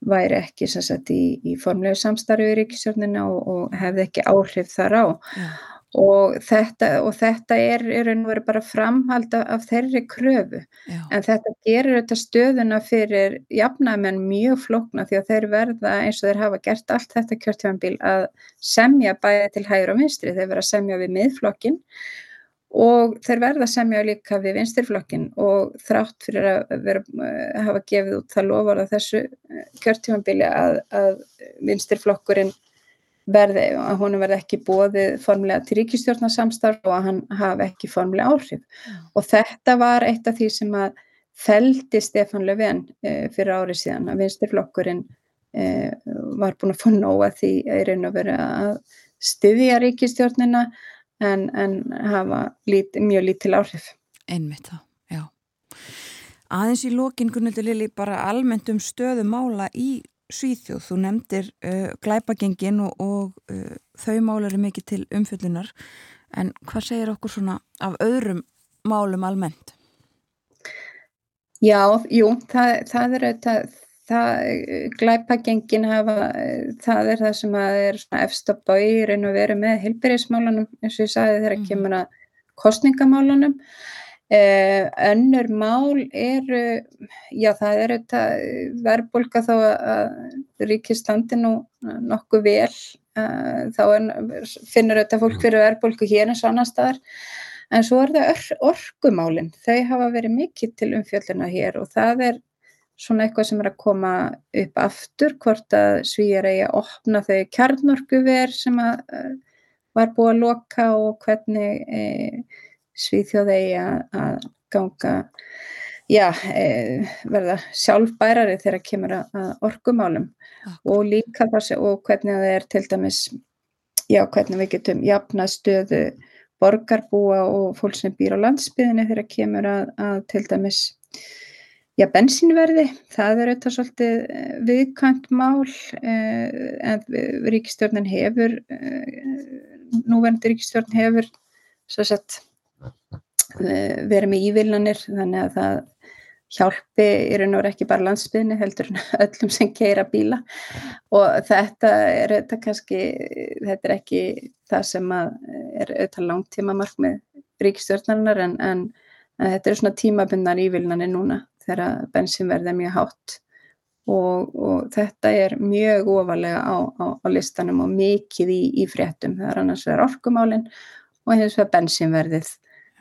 væri ekki sagt, í, í formlegu samstarfi í ríkistjórnina og, og hefði ekki áhrif þar á. Ja og þetta, og þetta er veru bara framhald af þeirri kröfu. Já. en þetta gerir þetta stöðuna fyrir jafnæmen mjög flokna því að þeir verða eins og þeir hafa gert allt þetta kjörtjónbíl að semja bæði til hægur og vinstri, þeir verða að semja við miðflokkin og þeir verða að semja líka við vinstirflokkin og þrátt fyrir að vera, hafa gefið út það lofar að þessu kjörtjónbíli að, að vinstirflokkurinn verði, að honum verði ekki bóðið formulega til ríkistjórnarsamstarf og að hann hafi ekki formulega áhrif mm. og þetta var eitt af því sem að feldi Stefan Löfven e, fyrir árið síðan að vinstirflokkurinn e, var búin að fá nóga því að í raun og veru að styðja ríkistjórnina en, en hafa lít, mjög lítil áhrif. Einmitt það, já. Aðeins í lókin Gunnildur Lili bara almennt um stöðu mála í Svíþjóð, þú nefndir uh, glæpagengin og, og uh, þau mál eru mikið til umfyllunar en hvað segir okkur svona af öðrum málum almennt? Já, jú, það, það er auðvitað, það, glæpagengin hafa, það er það sem að er efst á bærin og veru með hilbyrjismálunum, eins og ég sagði þegar mm. kemur að kostningamálunum. Eh, önnur mál eru, já það er auðvitað verðbólka þó að, ríkið standi nú nokkuð vel, eh, þá finnur auðvitað fólk fyrir verðbólku hér og annar staðar. En svo er það or orkumálinn, þau hafa verið mikið til umfjölluna hér og það er svona eitthvað sem er að koma upp aftur, hvort að svíjar eigi að opna þau kjarnorkuver sem var búið að loka og hvernig e, svíþjóð eigi að, ganga, já, e, verða sjálfbærari þegar kemur að, orkumálum Akkurat. og líka það sem, og hvernig það er til dæmis, já, hvernig við getum jafnað stöðu borgarbúa og fólk sem býr á landsbyðinni þegar kemur að, að til dæmis já, bensínverði, það er auðvitað svolítið eh, viðkvæmt mál eh, en ríkistjórnin hefur eh, núverandi ríkistjórn hefur svo sett verið með ívillanir þannig að það hjálpi í raun og veru ekki bara landsbyðinni heldur *laughs* öllum sem keira bíla. Og þetta er þetta kannski, þetta er ekki það sem að er auðvitað langtíma markmið ríkistjórnarinnar en, en, en þetta eru svona tímabundnar ívillanir núna þegar bensinverð er mjög hátt. Og, og þetta er mjög ofalega á, á, á listanum og mikið í, í fréttum, það er annars vegar orkumálin og hins vegar bensinverðið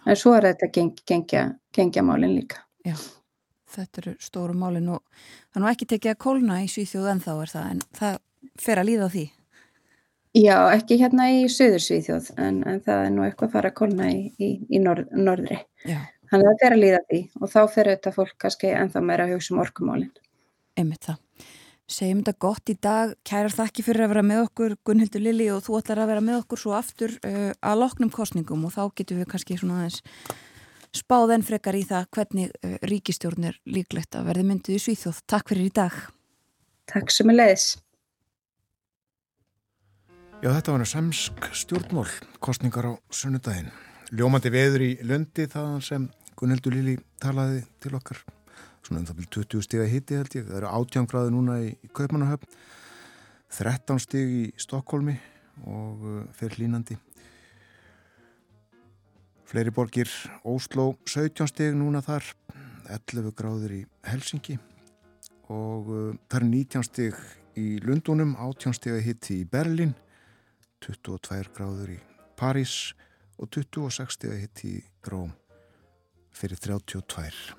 en svo er þetta geng, gengja, gengjamálin líka. Já, þetta eru stóru málin og það er nú ekki tekið að kólna í Svíþjóð en þá er það, en það fer að líða á því. Já, ekki hérna í söður Svíþjóð en, en það er nú eitthvað að fara að kólna í, í, í norð, norðri. Já, Þannig að það fer að líða því og þá fer þetta fólk kannski ennþá meira að hugsa um orkumálin. einmitt það. Segjum þetta gott í dag, kærar þakki fyrir að vera með okkur, Gunnhildur Lili og þú ætlar að vera með okkur svo aftur uh, að loknum kostningum og þá getum við kannski svona aðeins spáð enn frekar í það hvernig uh, ríkistjórn er líklegt að verði myndið í Svíþjóð. Takk fyrir í dag. Takk sem er leiðis. Já, þetta var semsk stjórnmól, kostningar á sunnudaginn. Ljómandi veður í Lundi þaðan sem Gunnhildur Lili talaði til okkar. Svona um það byrju 20 stíga hitti held ég. Það eru 18 gráði núna í, í Kaupmannahöfn, 13 stíg í Stokkólmi og uh, fyrir hlínandi. Fleiri borgir Ósló 17 stíg núna þar, 11 gráður í Helsingi og uh, það eru 19 stíg í Lundunum, 18 stíga hitti í Berlin 22 gráður í París og 26 stiga hitt í Róm fyrir 32.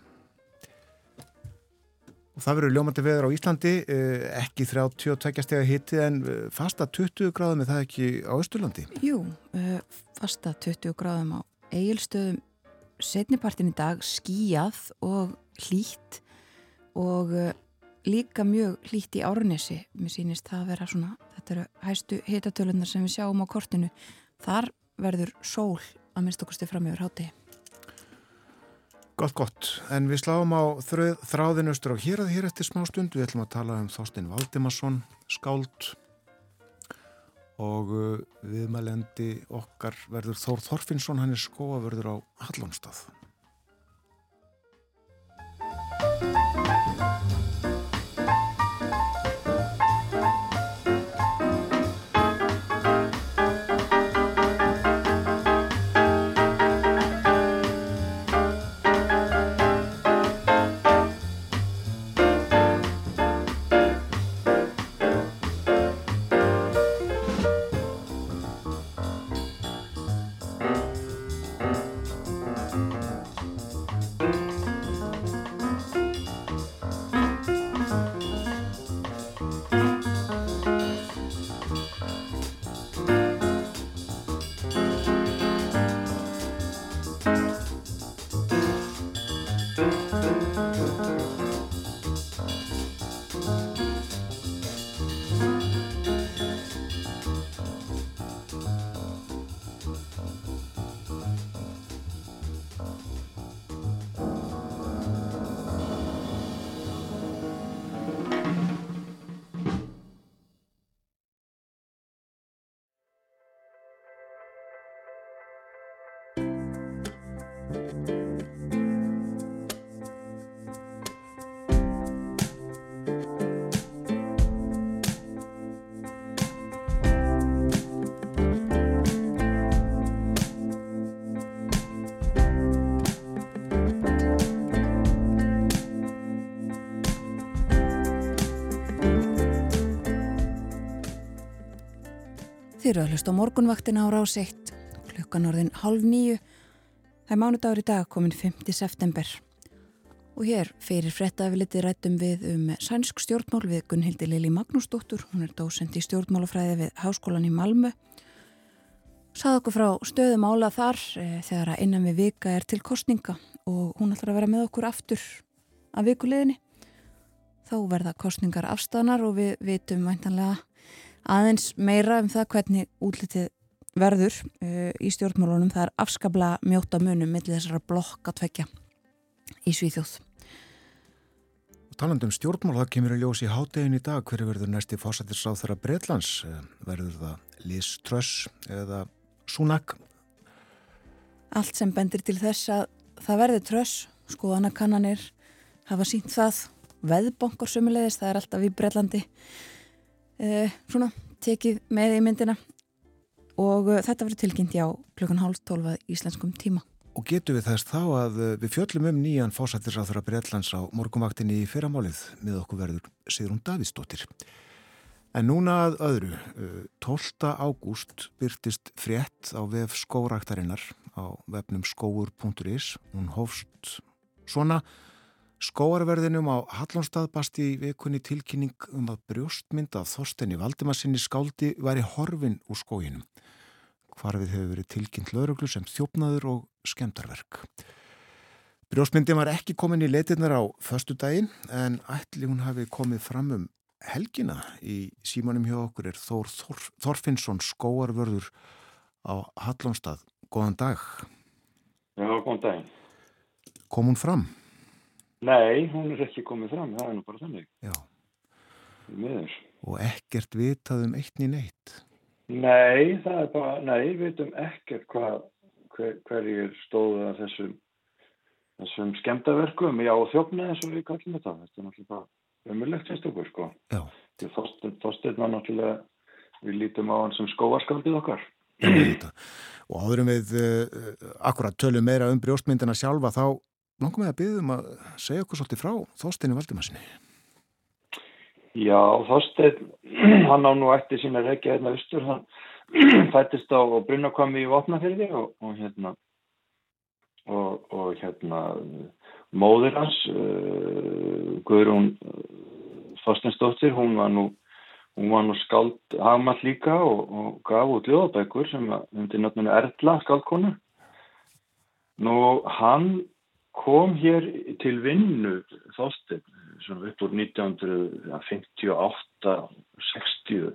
Og það verður ljómandi veður á Íslandi, eh, ekki 32 stiga hitti en eh, fasta 20 gráðum er það ekki á Östurlandi. Jú, uh, fasta 20 gráðum á eigilstöðum setnipartin í dag skíjað og hlýtt og líka mjög hlýtt í árnesi. Mér sýnist það að vera svona þetta eru hæstu hitatölunar sem við sjáum á kortinu. Þar verður sól að minnst okkur stið fram yfir háti Gott, gott. En við sláum á þröð, þráðin austur á hér að hér eftir smá stund. Við ætlum að tala um Þorstein Valdimarsson, skáld og uh, viðmælendi okkar verður Þór Þorfinnsson, hann er skóavörður á Hallónstað. Þið eru að hlusta á morgunvaktina á rás 1 klukkan orðin halv nýju það er mánudagur í dag komin 5. september. Og hér fyrir frettafiliti rættum við um sænsk stjórnmál við Gunnhildi Lili Magnúsdóttur. Hún er dósend í stjórnmálafræði við Háskólan í Malmö. Sað okkur frá stöðum ála þar e, þegar að innan við vika er til kostninga og hún ætlar að vera með okkur aftur að vikuleginni þá verða kostningar afstæðanar og við vitum væntanlega aðeins meira um það hvernig útlitið verður uh, í stjórnmálunum. Það er afskabla mjóta munum millir þessara blokka tvekja í Svíþjóð. Talandum stjórnmál, það kemur í ljós í hádegin í dag. Hver verður næsti fósættisráð þeirra Breitlands? Verður það Liz Truss eða Sunak? Allt sem bendir til þess að það verður Truss, skoðanakannanir hafa sínt það veðbonkar sömulegis, það er alltaf í Breitlandi uh, svona tekið með í myndina og uh, þetta verður tilkynnt já klukkan hálf tólfað íslenskum tíma. Og getur við þess þá að uh, við fjöllum um nýjan fósættisráþurra Breitlands á morgumvaktinni í fyrramálið með okkur verður Sigrun Davíðsdóttir. En núna að öðru, 12. ágúst byrtist frétt á vef skóraktarinnar á vefnum skóur.is. Hún hófst svona Skóarverðinum á Hallonstað basti í vikunni tilkynning um að brjóstmynda Þorstenni Valdimarsinni skáldi væri horfin úr skóginum. Hvarfið hefur verið tilkynnt lauruglu sem þjófnaður og skemdarverk. Brjóstmyndin var ekki komin í leitirnar á förstu daginn en ætli hún hafi komið fram um helgina í símanum hjá okkur er Þór Þor, Þorfinnsson skóarverður á Hallonstað. Góðan dag. Já, góðan dag. Kom hún fram? Nei, hún er ekki komið fram, það er nú bara þannig. Já. Miður. Og ekkert vitað um eitt nýn eitt? Nei, það er bara, nei, við veitum ekkert hvað, hver, hverjir stóðu að þessum, þessum skemdaverkum, já, þjófna eins og við kallum þetta. Þetta er náttúrulega bara umurlegt okkur, sko. Já. Þorstein var náttúrulega, við lítum á hann sem skóarskaldið okkar. Og áðurum við uh, akkurat tölum meira um brjóstmyndina sjálfa þá langum við að byggðum að segja okkur svolítið frá Þorsteinu Valdimarsinni. Já, Þorstein, *clears throat* hann á nú eftir sína reykja hérna austur, hann *clears throat* fættist á Brynakvami í Vopnafjörði og, og hérna og, og hérna móður hans uh, Guðrún Þorsteinsdóttir, hún var nú hún var nú skald hagmall líka og, og gaf út ljóðabækur sem undir nöfnunu Erla skaldkonu nú hann kom hér til vinnu svona upp úr 1958-60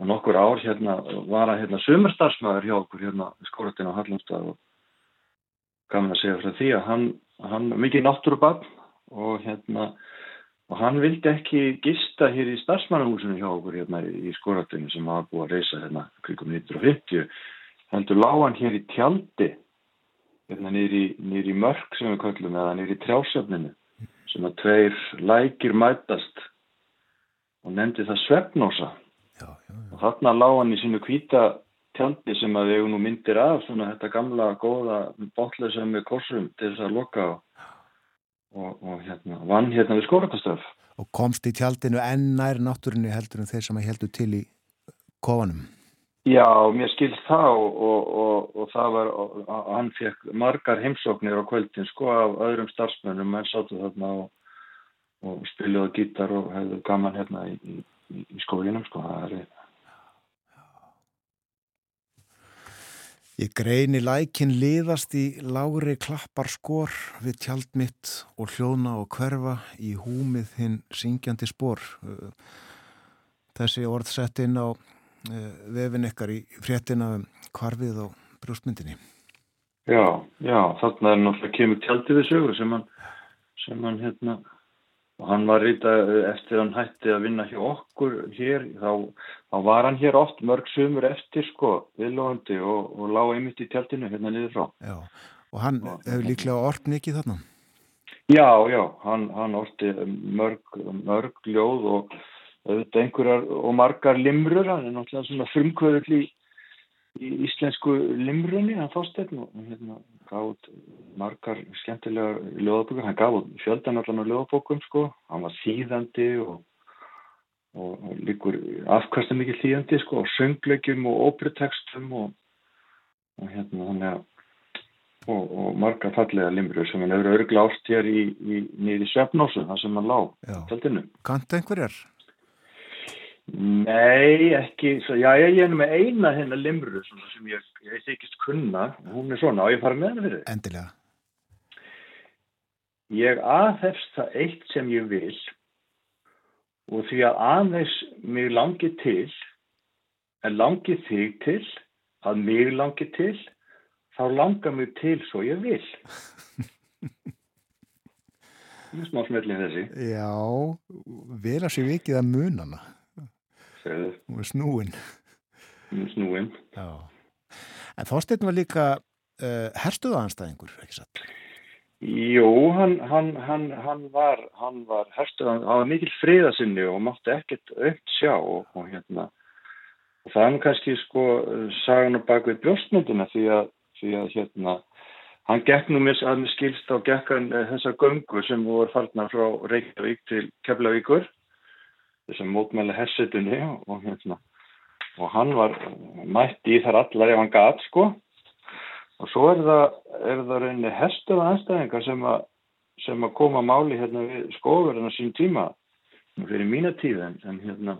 og nokkur ár hérna var hann hérna sömurstarfsmæður hjá okkur hérna skóratinn á Hallandstað og gaman að segja frá því að hann, hann mikið náttúrubann og hérna og hann vildi ekki gista hér í starfsmannahúsinu hjá okkur hérna í skóratinu sem hafa búið að reysa hérna kringum 1950 heldur lág hann hér í tjaldi nýri, nýri mörg sem við kallum eða nýri trjásefninu sem að tveir lækir mætast og nefndi það svefnósa Já, já, já. og þarna lág hann í sínu kvíta tjaldi sem að við nú myndir af svona þetta gamla góða bóttlösa með korsum til þess að loka og, og, og hérna vann hérna við skórakastöf Og komst í tjaldinu enn nær náttúrinu heldur en þeir sem að heldur til í kofanum. Já, mér skilst það og, og, og, og það var, hann fekk margar heimsóknir á kvöldin sko af öðrum starfsmönnum, menn sáttu þarna og, spiluðu gítar og hefðu gaman hérna í, í, í skóginum sko, það er Ég greini lækin liðast í lágri klappar skor við tjald mitt og hljóna og hverfa í húmið hinn syngjandi spór. Þessi orð sett inn á vefin ykkar í fréttina um hvarfið og brjóstmyndinni. Já, já, þarna er náttúrulega kemur tjaldi við sögur sem hann, sem hann hérna, og hann var rýta eftir hann hætti að vinna hjá okkur hér, þá, þá var hann hér oft mörg sumur eftir sko, viðlóðandi og, og lág einmitt í tjaldinu hérna niður frá. Já, og hann Já, hefur líklega orð mikið þarna. Já, já, hann, hann orti mörg, mörg ljóð og auðvitað einhverjar og margar limrur, hann er náttúrulega svona frumkvöðull í, í íslensku limrunni, hann Þorsteinn og hérna gaf út margar skemmtilegar ljóðabókur, hann gaf út fjöldan allan á ljóðabókum sko, hann var síðandi og, og, og líkur afkvæmsta mikið hlýjandi sko og sönglegjum og óperutekstum og, og hérna þannig að og, og marga fallega limrur sem hann hefur örgla ást hér í, í nýri svefnósu, það sem hann lá Já. tjaldinu. Kantu einhverjar? Nei, ekki, svo, já, ég er með eina hérna limru sem ég, ég þykist kunna, hún er svona, á ég fara með henni fyrir. Endilega. Ég aðhefst það eitt sem ég vil og því að aðeins mig langi til, en langi þig til, að mig langi til, þá langar mig til svo ég vil. *laughs* Smá smellin þessi. Já, vel að sé vikið að munana. Hún er snúin. hún er snúin. Já. En Þorsteinn var líka uh, herstuðanstæðingur, ekki satt? Jú, hann, hann, hann, hann var, hann var var mikil friðasinni og mátti ekkert aukt sjá og, og hérna, og það er kannski sko sagan á bak við brjóstmyndina því að, því að hérna, hann gekk nú mér að mér skilst á gekkan þessar göngu sem voru farnar frá Reykjavík til Keflavíkur, þessar mótmæli hersetunni og, og hérna, og hann var mætti í þar allar ef hann gat sko, Og svo er það, er það rauninni hestur og anstæðingar sem að, sem að koma máli hérna við skóverðina sín tíma fyrir mína tíð en, en hérna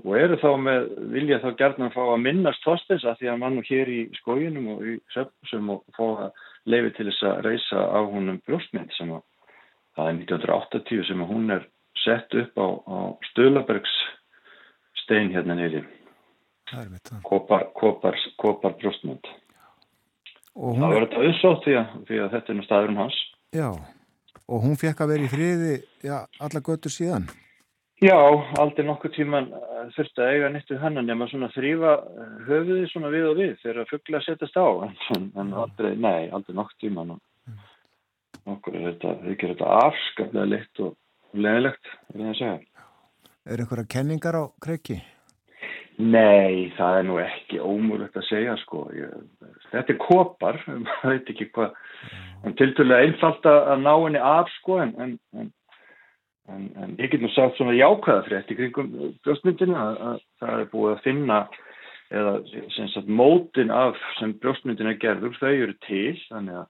og eru þá með, vilja þá gerðan fá að minnast Þorsteins að því að mann hér í skóginum og í söpsum og fá að leifi til þess að reysa á húnum brjóstmynd sem að það er 1980 sem að hún er sett upp á, á Stölabergs stein hérna það. kopar, kopar, kopar brjóstmynd. Og Það hún, verður þetta auðsótt því því að þetta er staðurinn hans. já, og hún fekk að vera í friði, já, alla göttur síðan. Já, aldrei nokkuð tíman eh, þurfti að eiga nýtt við hennan nema svona þrýfa höfuði svona við og við þegar fuggla setjast á en, en aldrei, nei, aldrei nokkuð tíman okkur er þetta, þau gerir þetta afskaplega leitt og leðilegt, er það að segja. Er einhverja kenningar á kreiki? Nei, það er nú ekki ómúlegt að segja sko. Ég, þetta er kopar, *laughs* maður veit ekki hvað, en tilturlega einfalt að ná henni af sko en, en, en, en, en ég get nú sagt svona jákvæða frétt í kringum brjóstmyndinu að, að það er búið að finna eða sem sagt mótin af sem brjóstmyndinu er gerður, þau eru til, þannig að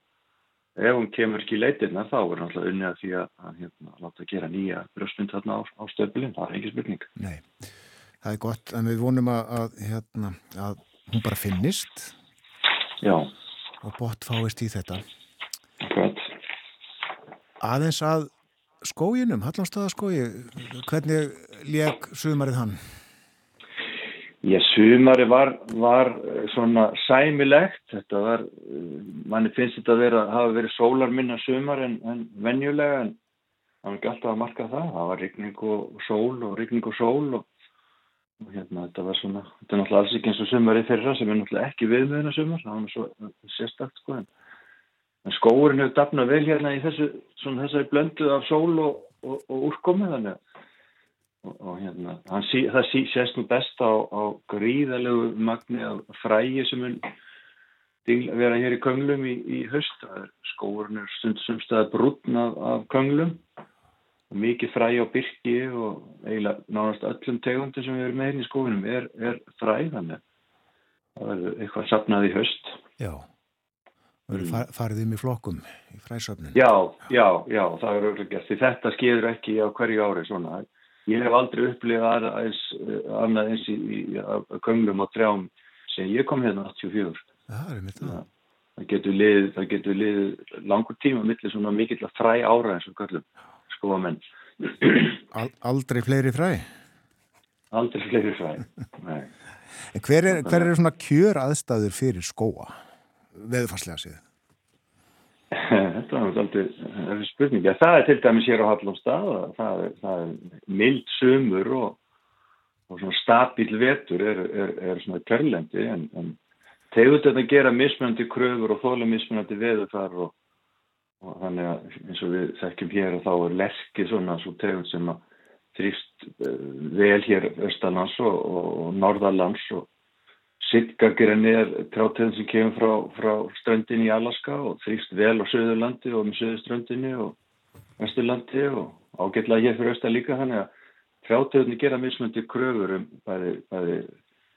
ef hún kemur ekki í leitirna þá er náttúrulega unnið að því að, að hérna, láta gera nýja brjóstmynd þarna á, á stöflin, það er ekki spurning. Nei, það er gott, en við vonum að, að, hérna, að hún bara finnist Já, og bótt fáist í þetta. akkurat. Aðeins að skóginum, Hallandstaðaskógi, hvernig lék sumarið hann? Ég sumari var, var eh, svona sæmilegt, þetta var, eh, manni finnst þetta að vera, hafa verið sólar minna sumar en, en venjulega en það var ekki alltaf að marka það, það var rigning og sól og rigning og sól og, og hérna þetta var svona, þetta er náttúrulega alls ekki eins og sumari þeirra sem er náttúrulega ekki viðmiðuna sumar, það var nú svo sérstakt sko en, en skóurinn hefur dafnað vel hérna í þessu, svona þessari blöndu af sól og, og, og úrkomi þannig að og, og hérna, hann sí, það sí, sést nú best á, á gríðalegu magni af frægi sem mun vera hér í könglum í, í höst, það er stund sumstaðar brúnn af, af könglum. Og mikið frægi á byrki og eiginlega nánast öllum tegundum sem erum með hérna í skóinum er, er fræg þannig það verður eitthvað sapnað í höst Já, verður far, farið um í flokkum í fræsöfnin. Já, já, já, það er auðvitað gert. Því þetta skeður ekki á hverju ári svona Ég hef aldrei upplifað aðeins, annað eins í, í, í könglum og trjám sem ég kom hérna 84. Það er mitt það. Það getur liðið, það getur liðið langur tíma millir svona mikill að fræ ára eins og kallum skóamenn. Al, aldrei fleiri fræ? Aldrei fleiri fræ, nei. Hver er, hver er svona kjör aðstæður fyrir skóa? Veðfarslega séð. Þetta er náttúrulega spurning. Ja, það er til dæmis hér á Hallumstað, það er, það er mild sömur og, og svona stabíl vetur er, er, er svona kærlendi en, en tegur þetta að gera mismunandi kröfur og þóla mismunandi veður þar og, og þannig að eins og við þekkjum hér að þá er lerki svona svo tegur sem að þrýst vel hér östalands og, og norðalands og Sittgargirinn er trátegðin sem kemur frá, frá ströndinni í Alaska og þrýst vel á Suðurlandi og með Suðurströndinni og Vesturlandi og ágætlega hér fyrir Östa líka þannig að trjátegundin gera mismundi kröfur um bæði, bæði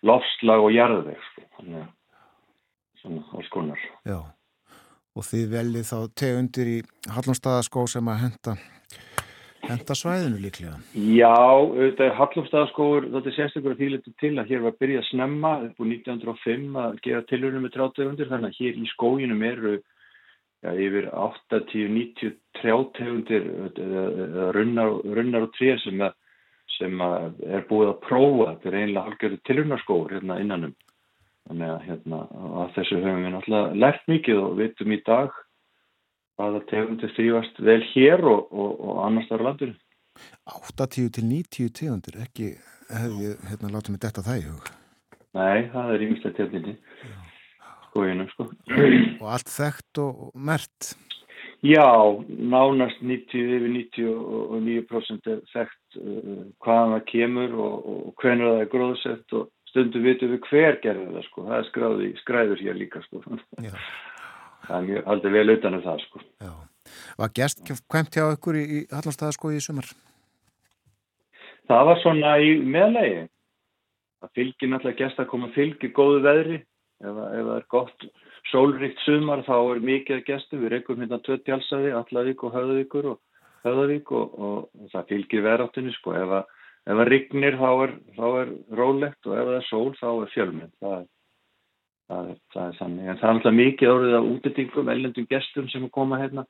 lofslag og jarðveg sko. þannig að svona alls konar Já, og þið veljið þá tegundir í Hallumstaðaskó sem að henda, henda svæðinu líklega. Já, auðvitað Hallumstaðaskóur, þetta er sérstaklega þýletur til að hér var að byrja að snemma upp úr 1905 að gera tilhörnum með trjátegundir þannig að hér í skóginum eru já, yfir 80-90 trjátegundir runnar, runnar og tré sem, sem er búið að prófa þetta er einlega halgjörðu tilhörnarskóur hérna innanum þannig að hérna, að þessu höfum við náttúrulega lært mikið og vitum í dag hvaða tegundir þrývast vel hér og, og, og annars þar á landinu. 80 til 90 tegundir, ekki hefði ég hérna látið mig detta það í hug. Nei, það er yngstlega tegundinni skóinu, sko. Og allt þekkt og mert? Já, nánast 90 yfir 99% er þekkt uh, hvaðan það kemur og, og hvernig það er gróðsett og stundum vitum við hver gerði það sko, það er skræður hér líka sko. Já. Það er aldrei vel utan um það sko. Já. Var gest kvemt hjá ykkur í, í Hallumstaðaskói í sumar? Það var svona í meðlegi. Það fylgir náttúrulega gest að koma fylgir góðu veðri. Ef, ef það er gott sólríkt sumar þá er mikið að gestu. Við reykum hérna tvö tjálsaði, Allavík og Höðavíkur og Höðavík og, og, það fylgir verðáttunni sko. Ef að ef það rignir þá er, þá er rólegt og ef það er sól þá er fjölmynd það er, það er, það er þannig en það er alltaf mikið orðið af útendingum ellendum gestum sem koma hérna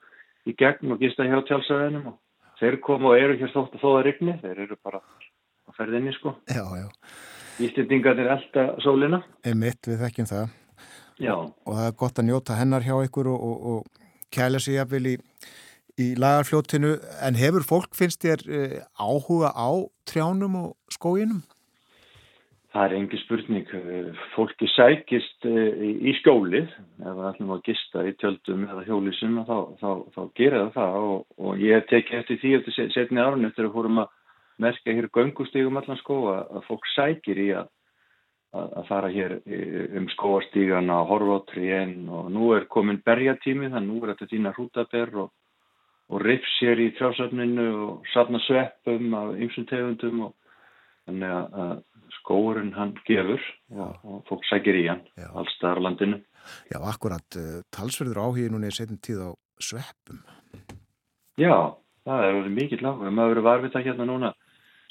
í gegn og gista hjá tjálsæðinum og þeir koma og eru hér þótt að þó að rigni þeir eru bara á ferðinni sko Já, já. Ístendingar er alltaf sólina Emitt, við þekkjum það Já. og það er gott að njóta hennar hjá ykkur og, og, og kæla sig jafnvel í í lagarfljótinu en hefur fólk finnst þér uh, áhuga á trjánum og skóginum? Það er engi spurning. Fólki sækist uh, í skjólið. Ef það ætlum að gista í tjöldum eða hjólisum þá, þá, þá gera það það. Og, og ég hef tekið eftir því eftir setni árun eftir að fórum að merka hér göngustígum allan skóa að fólk sækir í að, að, að fara hér um skóastígana og horfa á tríen og nú er komin berjatími þannig nú er þetta dýna hrútaber og og rifsir í trjásöfninu og safna sveppum af ymsum tegundum og þannig að skóurinn hann gefur og, og fólk sækir í hann Já. allstaðar á landinu. Já, akkurat, uh, talsverður áhugin núna í setjum tíð á sveppum. Já, það er verið mikill áhuga. Maður verið varfið það hérna núna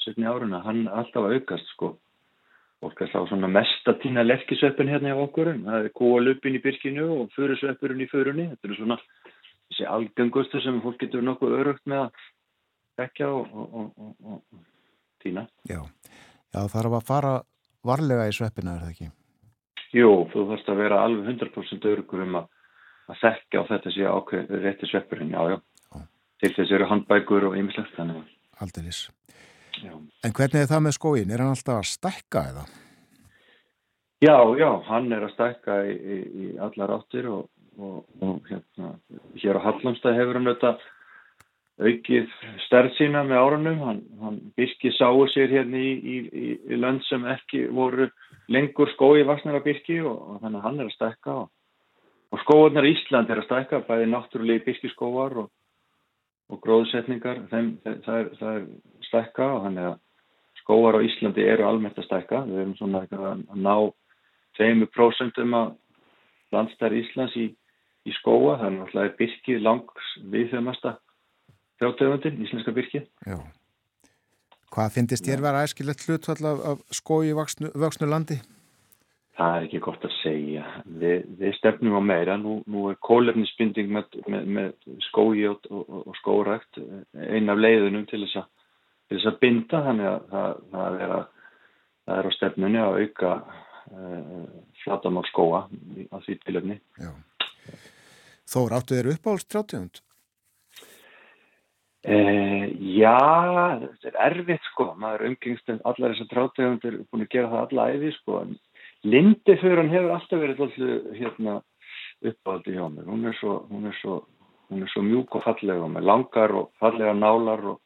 setni áruna, hann er alltaf að aukast sko. Fólk er þá svona mest að týna lerkisveppin hérna hjá okkur. Það er kóalupin í byrkinu og furusveppurinn í furunni. Þetta er svona þessi algengustu sem fólk getur nokkuð örugt með að vekja og, og, og, og týna. Já. Já, er að fara varlega í sveppina, er það ekki? Jú, þú þarfst að vera alveg 100% örugur um að, að þekka á þetta sé ákveð rétti sveppurinn, já, já. Já. Til þess eru handbækur og ýmislegt þannig. Aldeilis. Já. En hvernig er það með skógin? Er hann alltaf að stækka eða? já, já, hann er að stækka í, í, í allar áttir og, og, og hérna, hér á Hallamstað hefur hann auðvitað aukið stærð sína með árunum. Hann, hann Birki sáu sér hérna í, í, í, lönd sem ekki voru lengur skói vaksnar af Birki og, og þannig að hann er að stækka og, og skóarnar í Ísland er að stækka, bæði náttúrulegi Birkiskóar og, og gróðsetningar, þeim, það, það, er, það er stækka og þannig að skóar á Íslandi eru almennt að stækka. Við erum svona að, að ná 2% af landstæri Íslands í, í skóa, þannig að það er Birkið langs þjóttegundin, íslenska Birkið. Já. Hvað finnist þér vera æskilegt hlutvall af, af skói vöxnu, vöxnu landi? Það er ekki gott að segja. Vi, við stefnum á meira. Nú, nú er kólefnisbinding með, með, með skói og, og, og skórækt einn af leiðunum til þess, að, til þess að binda. Þannig að það, það, er, að, það er á stefnunni að auka uh, flatamál skóa á því tilöfni. Já. Þó ráttu þeir uppáhalds trjátegund? Eh, já, þetta er erfitt sko. Maður umgengst um allar þessar trátegundir búin að gera það alla æfi sko. En Lindiföran hefur alltaf verið alltaf hérna uppáhaldi hjá mér. Hún er svo, hún er svo, hún er svo mjúk og fallega með langar og fallega nálar og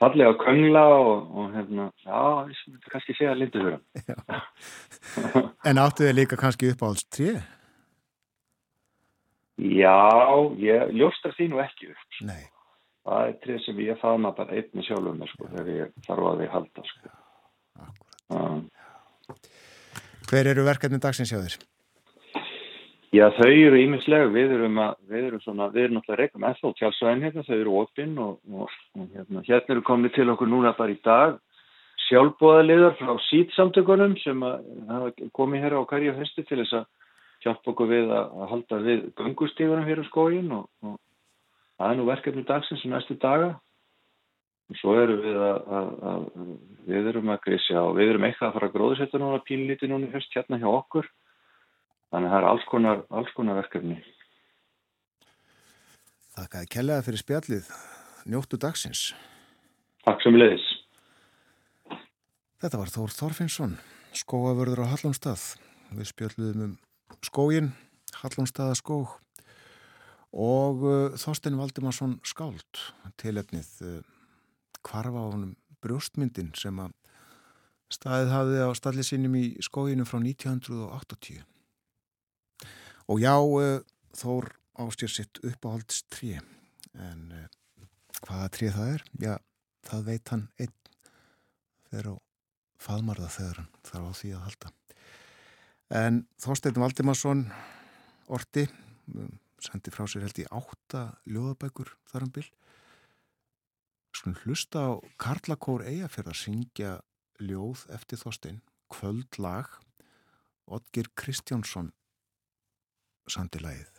fallega köngla og, og hérna, já, ég myndi kannski segja Lindiföran. *laughs* En áttu þeir líka kannski uppáhalds tré? Já, ég ljóstar því nú ekki upp. Nei. Það er tré sem ég faðma bara einni sjálfum mér sko þegar ég þarf að því halda sko. Um, Hver eru verkefni dagsins hjá þér? Já, þau eru ímislega, við erum að, við erum svona, við erum náttúrulega rekum ennþá tjálsvæðin hérna, þau eru opinn og, og, og hérna, hérna eru komni til okkur núna bara í dag sjálfbóðaliðar frá sítsamtökunum sem hafa komið hér á hverju fyrstu til þess að hjálpa okkur við að, að halda við gungustíðurum hér á skógin og, og það er nú verkefni dagsins sem næstu daga og svo erum við að, að, að við erum að grísja og við erum eitthvað að fara að gróðsetja núna pínlítið núna höst hérna hjá okkur Þannig að það er alls konar, alls konar verkefni. Þakkaði kellaði fyrir spjallið. Njóttu dagsins. Takk sem leiðis. Þetta var Þór Þorfinnsson, skóavörður á Hallónstað. Við spjalluðum um skógin, Hallónstaða skóg og uh, Þorstein Valdimarsson skáld tilefnið uh, kvarfa á honum brjóstmyndin sem að staðið hafði á stallið sínum í skóginu frá 1980. Og já, uh, Þór ástjör sitt uppáhalds trí, en uh, hvaða trí það er? Já, það veit hann einn þegar á faðmarða þegar hann þarf á því að halda. En Þorstein Valdimarsson, orti, um, sendi frá sér held í átta ljóðabækur þar um bil. Skulum hlusta á Karlakór Eyjafjörð að syngja ljóð eftir Þorstein, kvöldlag, Otgir Kristjánsson samtilegið.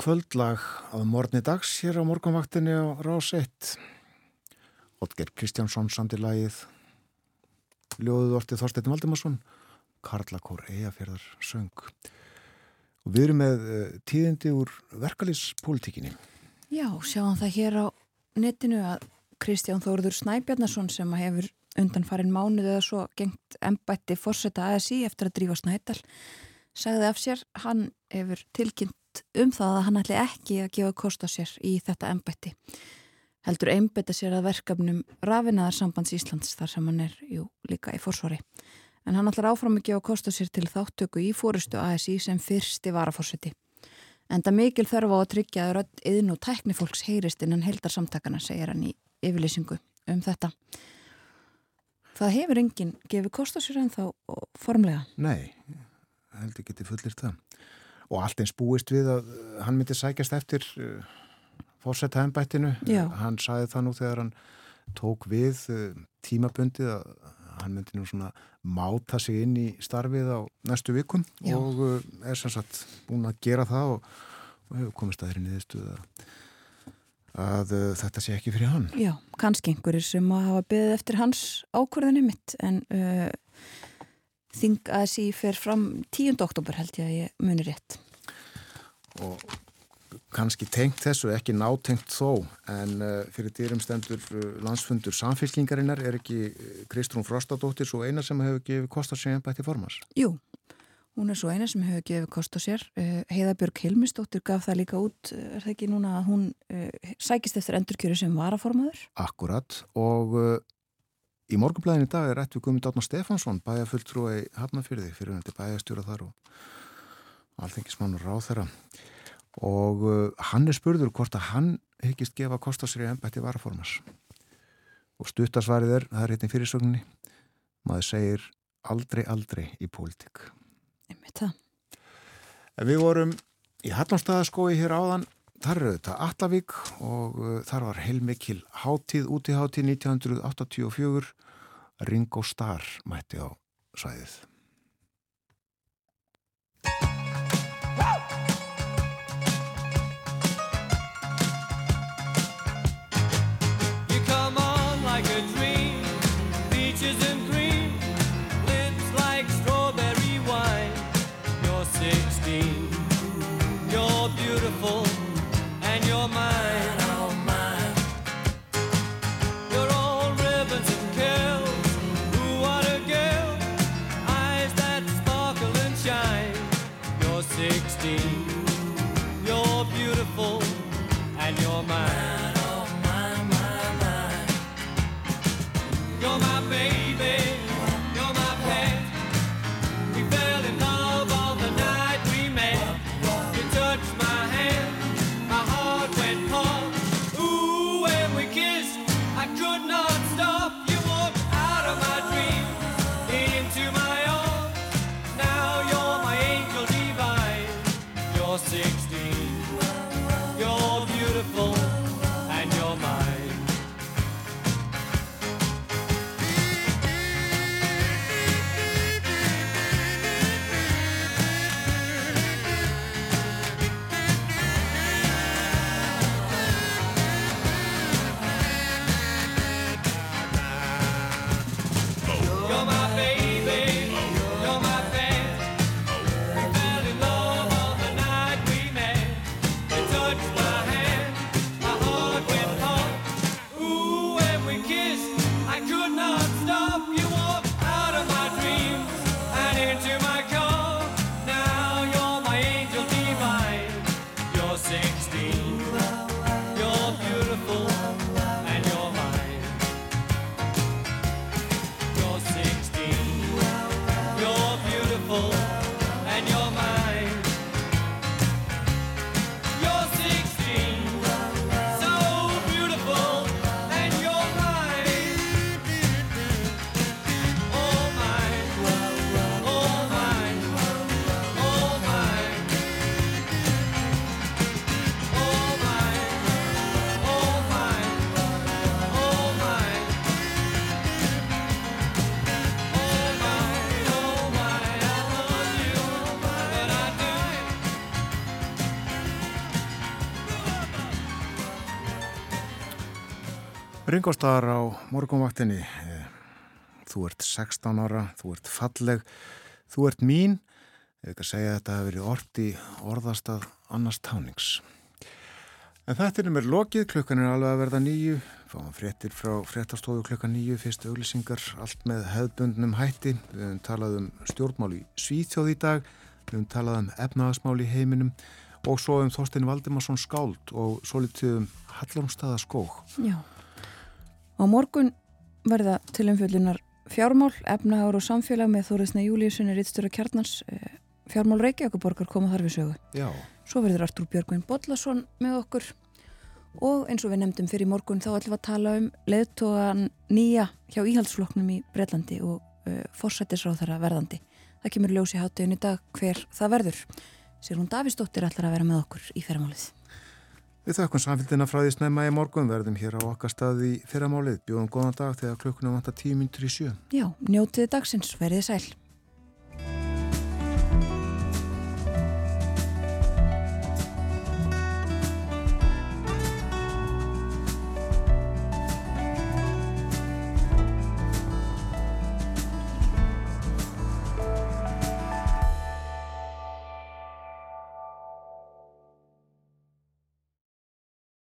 Kvöldlag að morgni dags hér á morgunvaktinni á Rás 1 Otger Kristjánsson samtilagið Ljóðuð ortið Þorstein Valdimarsson Karlakór Eyjafjörðar söng. Og við erum með uh, tíðindi úr verkalýspolítikinni Já, sjáum það hér á netinu að Kristján Þóruður Snæbjarnason sem hefur undan farin mánuð eða svo gengt embætti fórseta ASI eftir að drífa Snædal sagði af sér, hann hefur tilkynnt um það að hann ætli ekki að gefa kost á sér í þetta embætti. Heldur einbetta sér að verkefnum rafinaðarsambands Íslands þar sem hann er jú, líka í fórsvari en hann ætlar áfram að gefa kost á sér til þáttöku í fórustu ASI sem fyrsti varafórseti en það mikil þarf á að tryggja að rödd yðn og tæknifólks heyrist innan heldarsamtakana segir hann í yfirlýsingu um þetta. Það hefur enginn gefið kost á sér en þá formlega. Nei, heldur geti fullir það og allt eins búist við að uh, hann myndi sækjast eftir uh, fórsetta ennbættinu. Hann sagði það nú þegar hann tók við uh, tímabundið að hann myndi nú svona máta sig inn í starfið á næstu vikum Já. og er sem sagt búin að gera það og, og hefur komist að þeirri niðurstuð að, uh, þetta sé ekki fyrir hann. Já, kannski einhverjir sem að hafa beðið eftir hans ákvörðinni mitt en uh, þing að sí fer fram 10. oktober held ég að ég muni rétt. og kannski tengt þessu, ekki nátengt þó en uh, fyrir dýrum stendur uh, landsfundur samfélkingarinnar er ekki uh, Kristrún Frostadóttir svo eina sem hefur gefið kostar sig ennbætti formans Jú, hún er svo eina sem hefur gefið kost á sér. Heiðabjörg Hilmisdóttir gaf það líka út, er það ekki núna að hún sækist eftir endurkjöru sem varaformaður? Akkurat og í morgunblæðin í dag er rætt við Guðmund Átnar Stefansson bæjarfulltrúi Hafnafyrði fyrir hundi bæjastjóra þar og alþengismannur ráð þeirra og uh, hann er spurður hvort að hann hyggist gefa kost á sér í ennbætti varaformans og stuttasvarið er, það er hérna í fyrirsögninni maður segir aldrei aldrei í pólitík. Einmitt það. Við vorum í Hallonstaðaskói hér áðan, þar eru þetta Allavík og uh, þar var heilmikil hátíð, útihátíð 1984, Ringo Starr mætti á svæðið. Ringostar á morgunvaktinni, Eh, þú ert 16 ára, þú ert falleg, þú ert mín, ef ekki að segja að þetta hefur verið orti orðastað annars tánings. En þetta er mér lokið, klukkan er alveg að verða nýju, fáum fréttir frá fréttastofu klukkan nýju, fyrstu auglýsingar, allt með hefðbundnum hætti. Við höfum talað um stjórnmál í Svíþjóð í dag, við höfum talað um efnaðasmál í heiminum og svo um Þorstein Valdimarsson skáld og svo litið um Hallormstaða skóg. Já. Á morgun verða til umfjöldunar fjármál, efnahagur og samfélag með Þóriðsna Júliussoni Rittstöru Kjarnans. Eh, Fjármál Reykjavíkuborgar koma þar við sögu. Já, Svo verður Artúr Björgvin Bollason með okkur og eins og við nefndum fyrir morgun þá ætlum við að tala um leðtogan nýja hjá íhaldsfloknum í Breitlandi og uh, forsættisráð þeirra verðandi. Það kemur ljós í hátíðin í dag hver það verður. Sér hún Davísdóttir ætlar að vera með okkur í fyrramálið. Við þakkum samfélgina frá því snemma í morgun verðum hér á okkar stað í fyrramálið. Bjóðum góðan dag þegar klukkunum vantar tíu myndur í sjö. Já, njótiði dagsins, verðið sæl.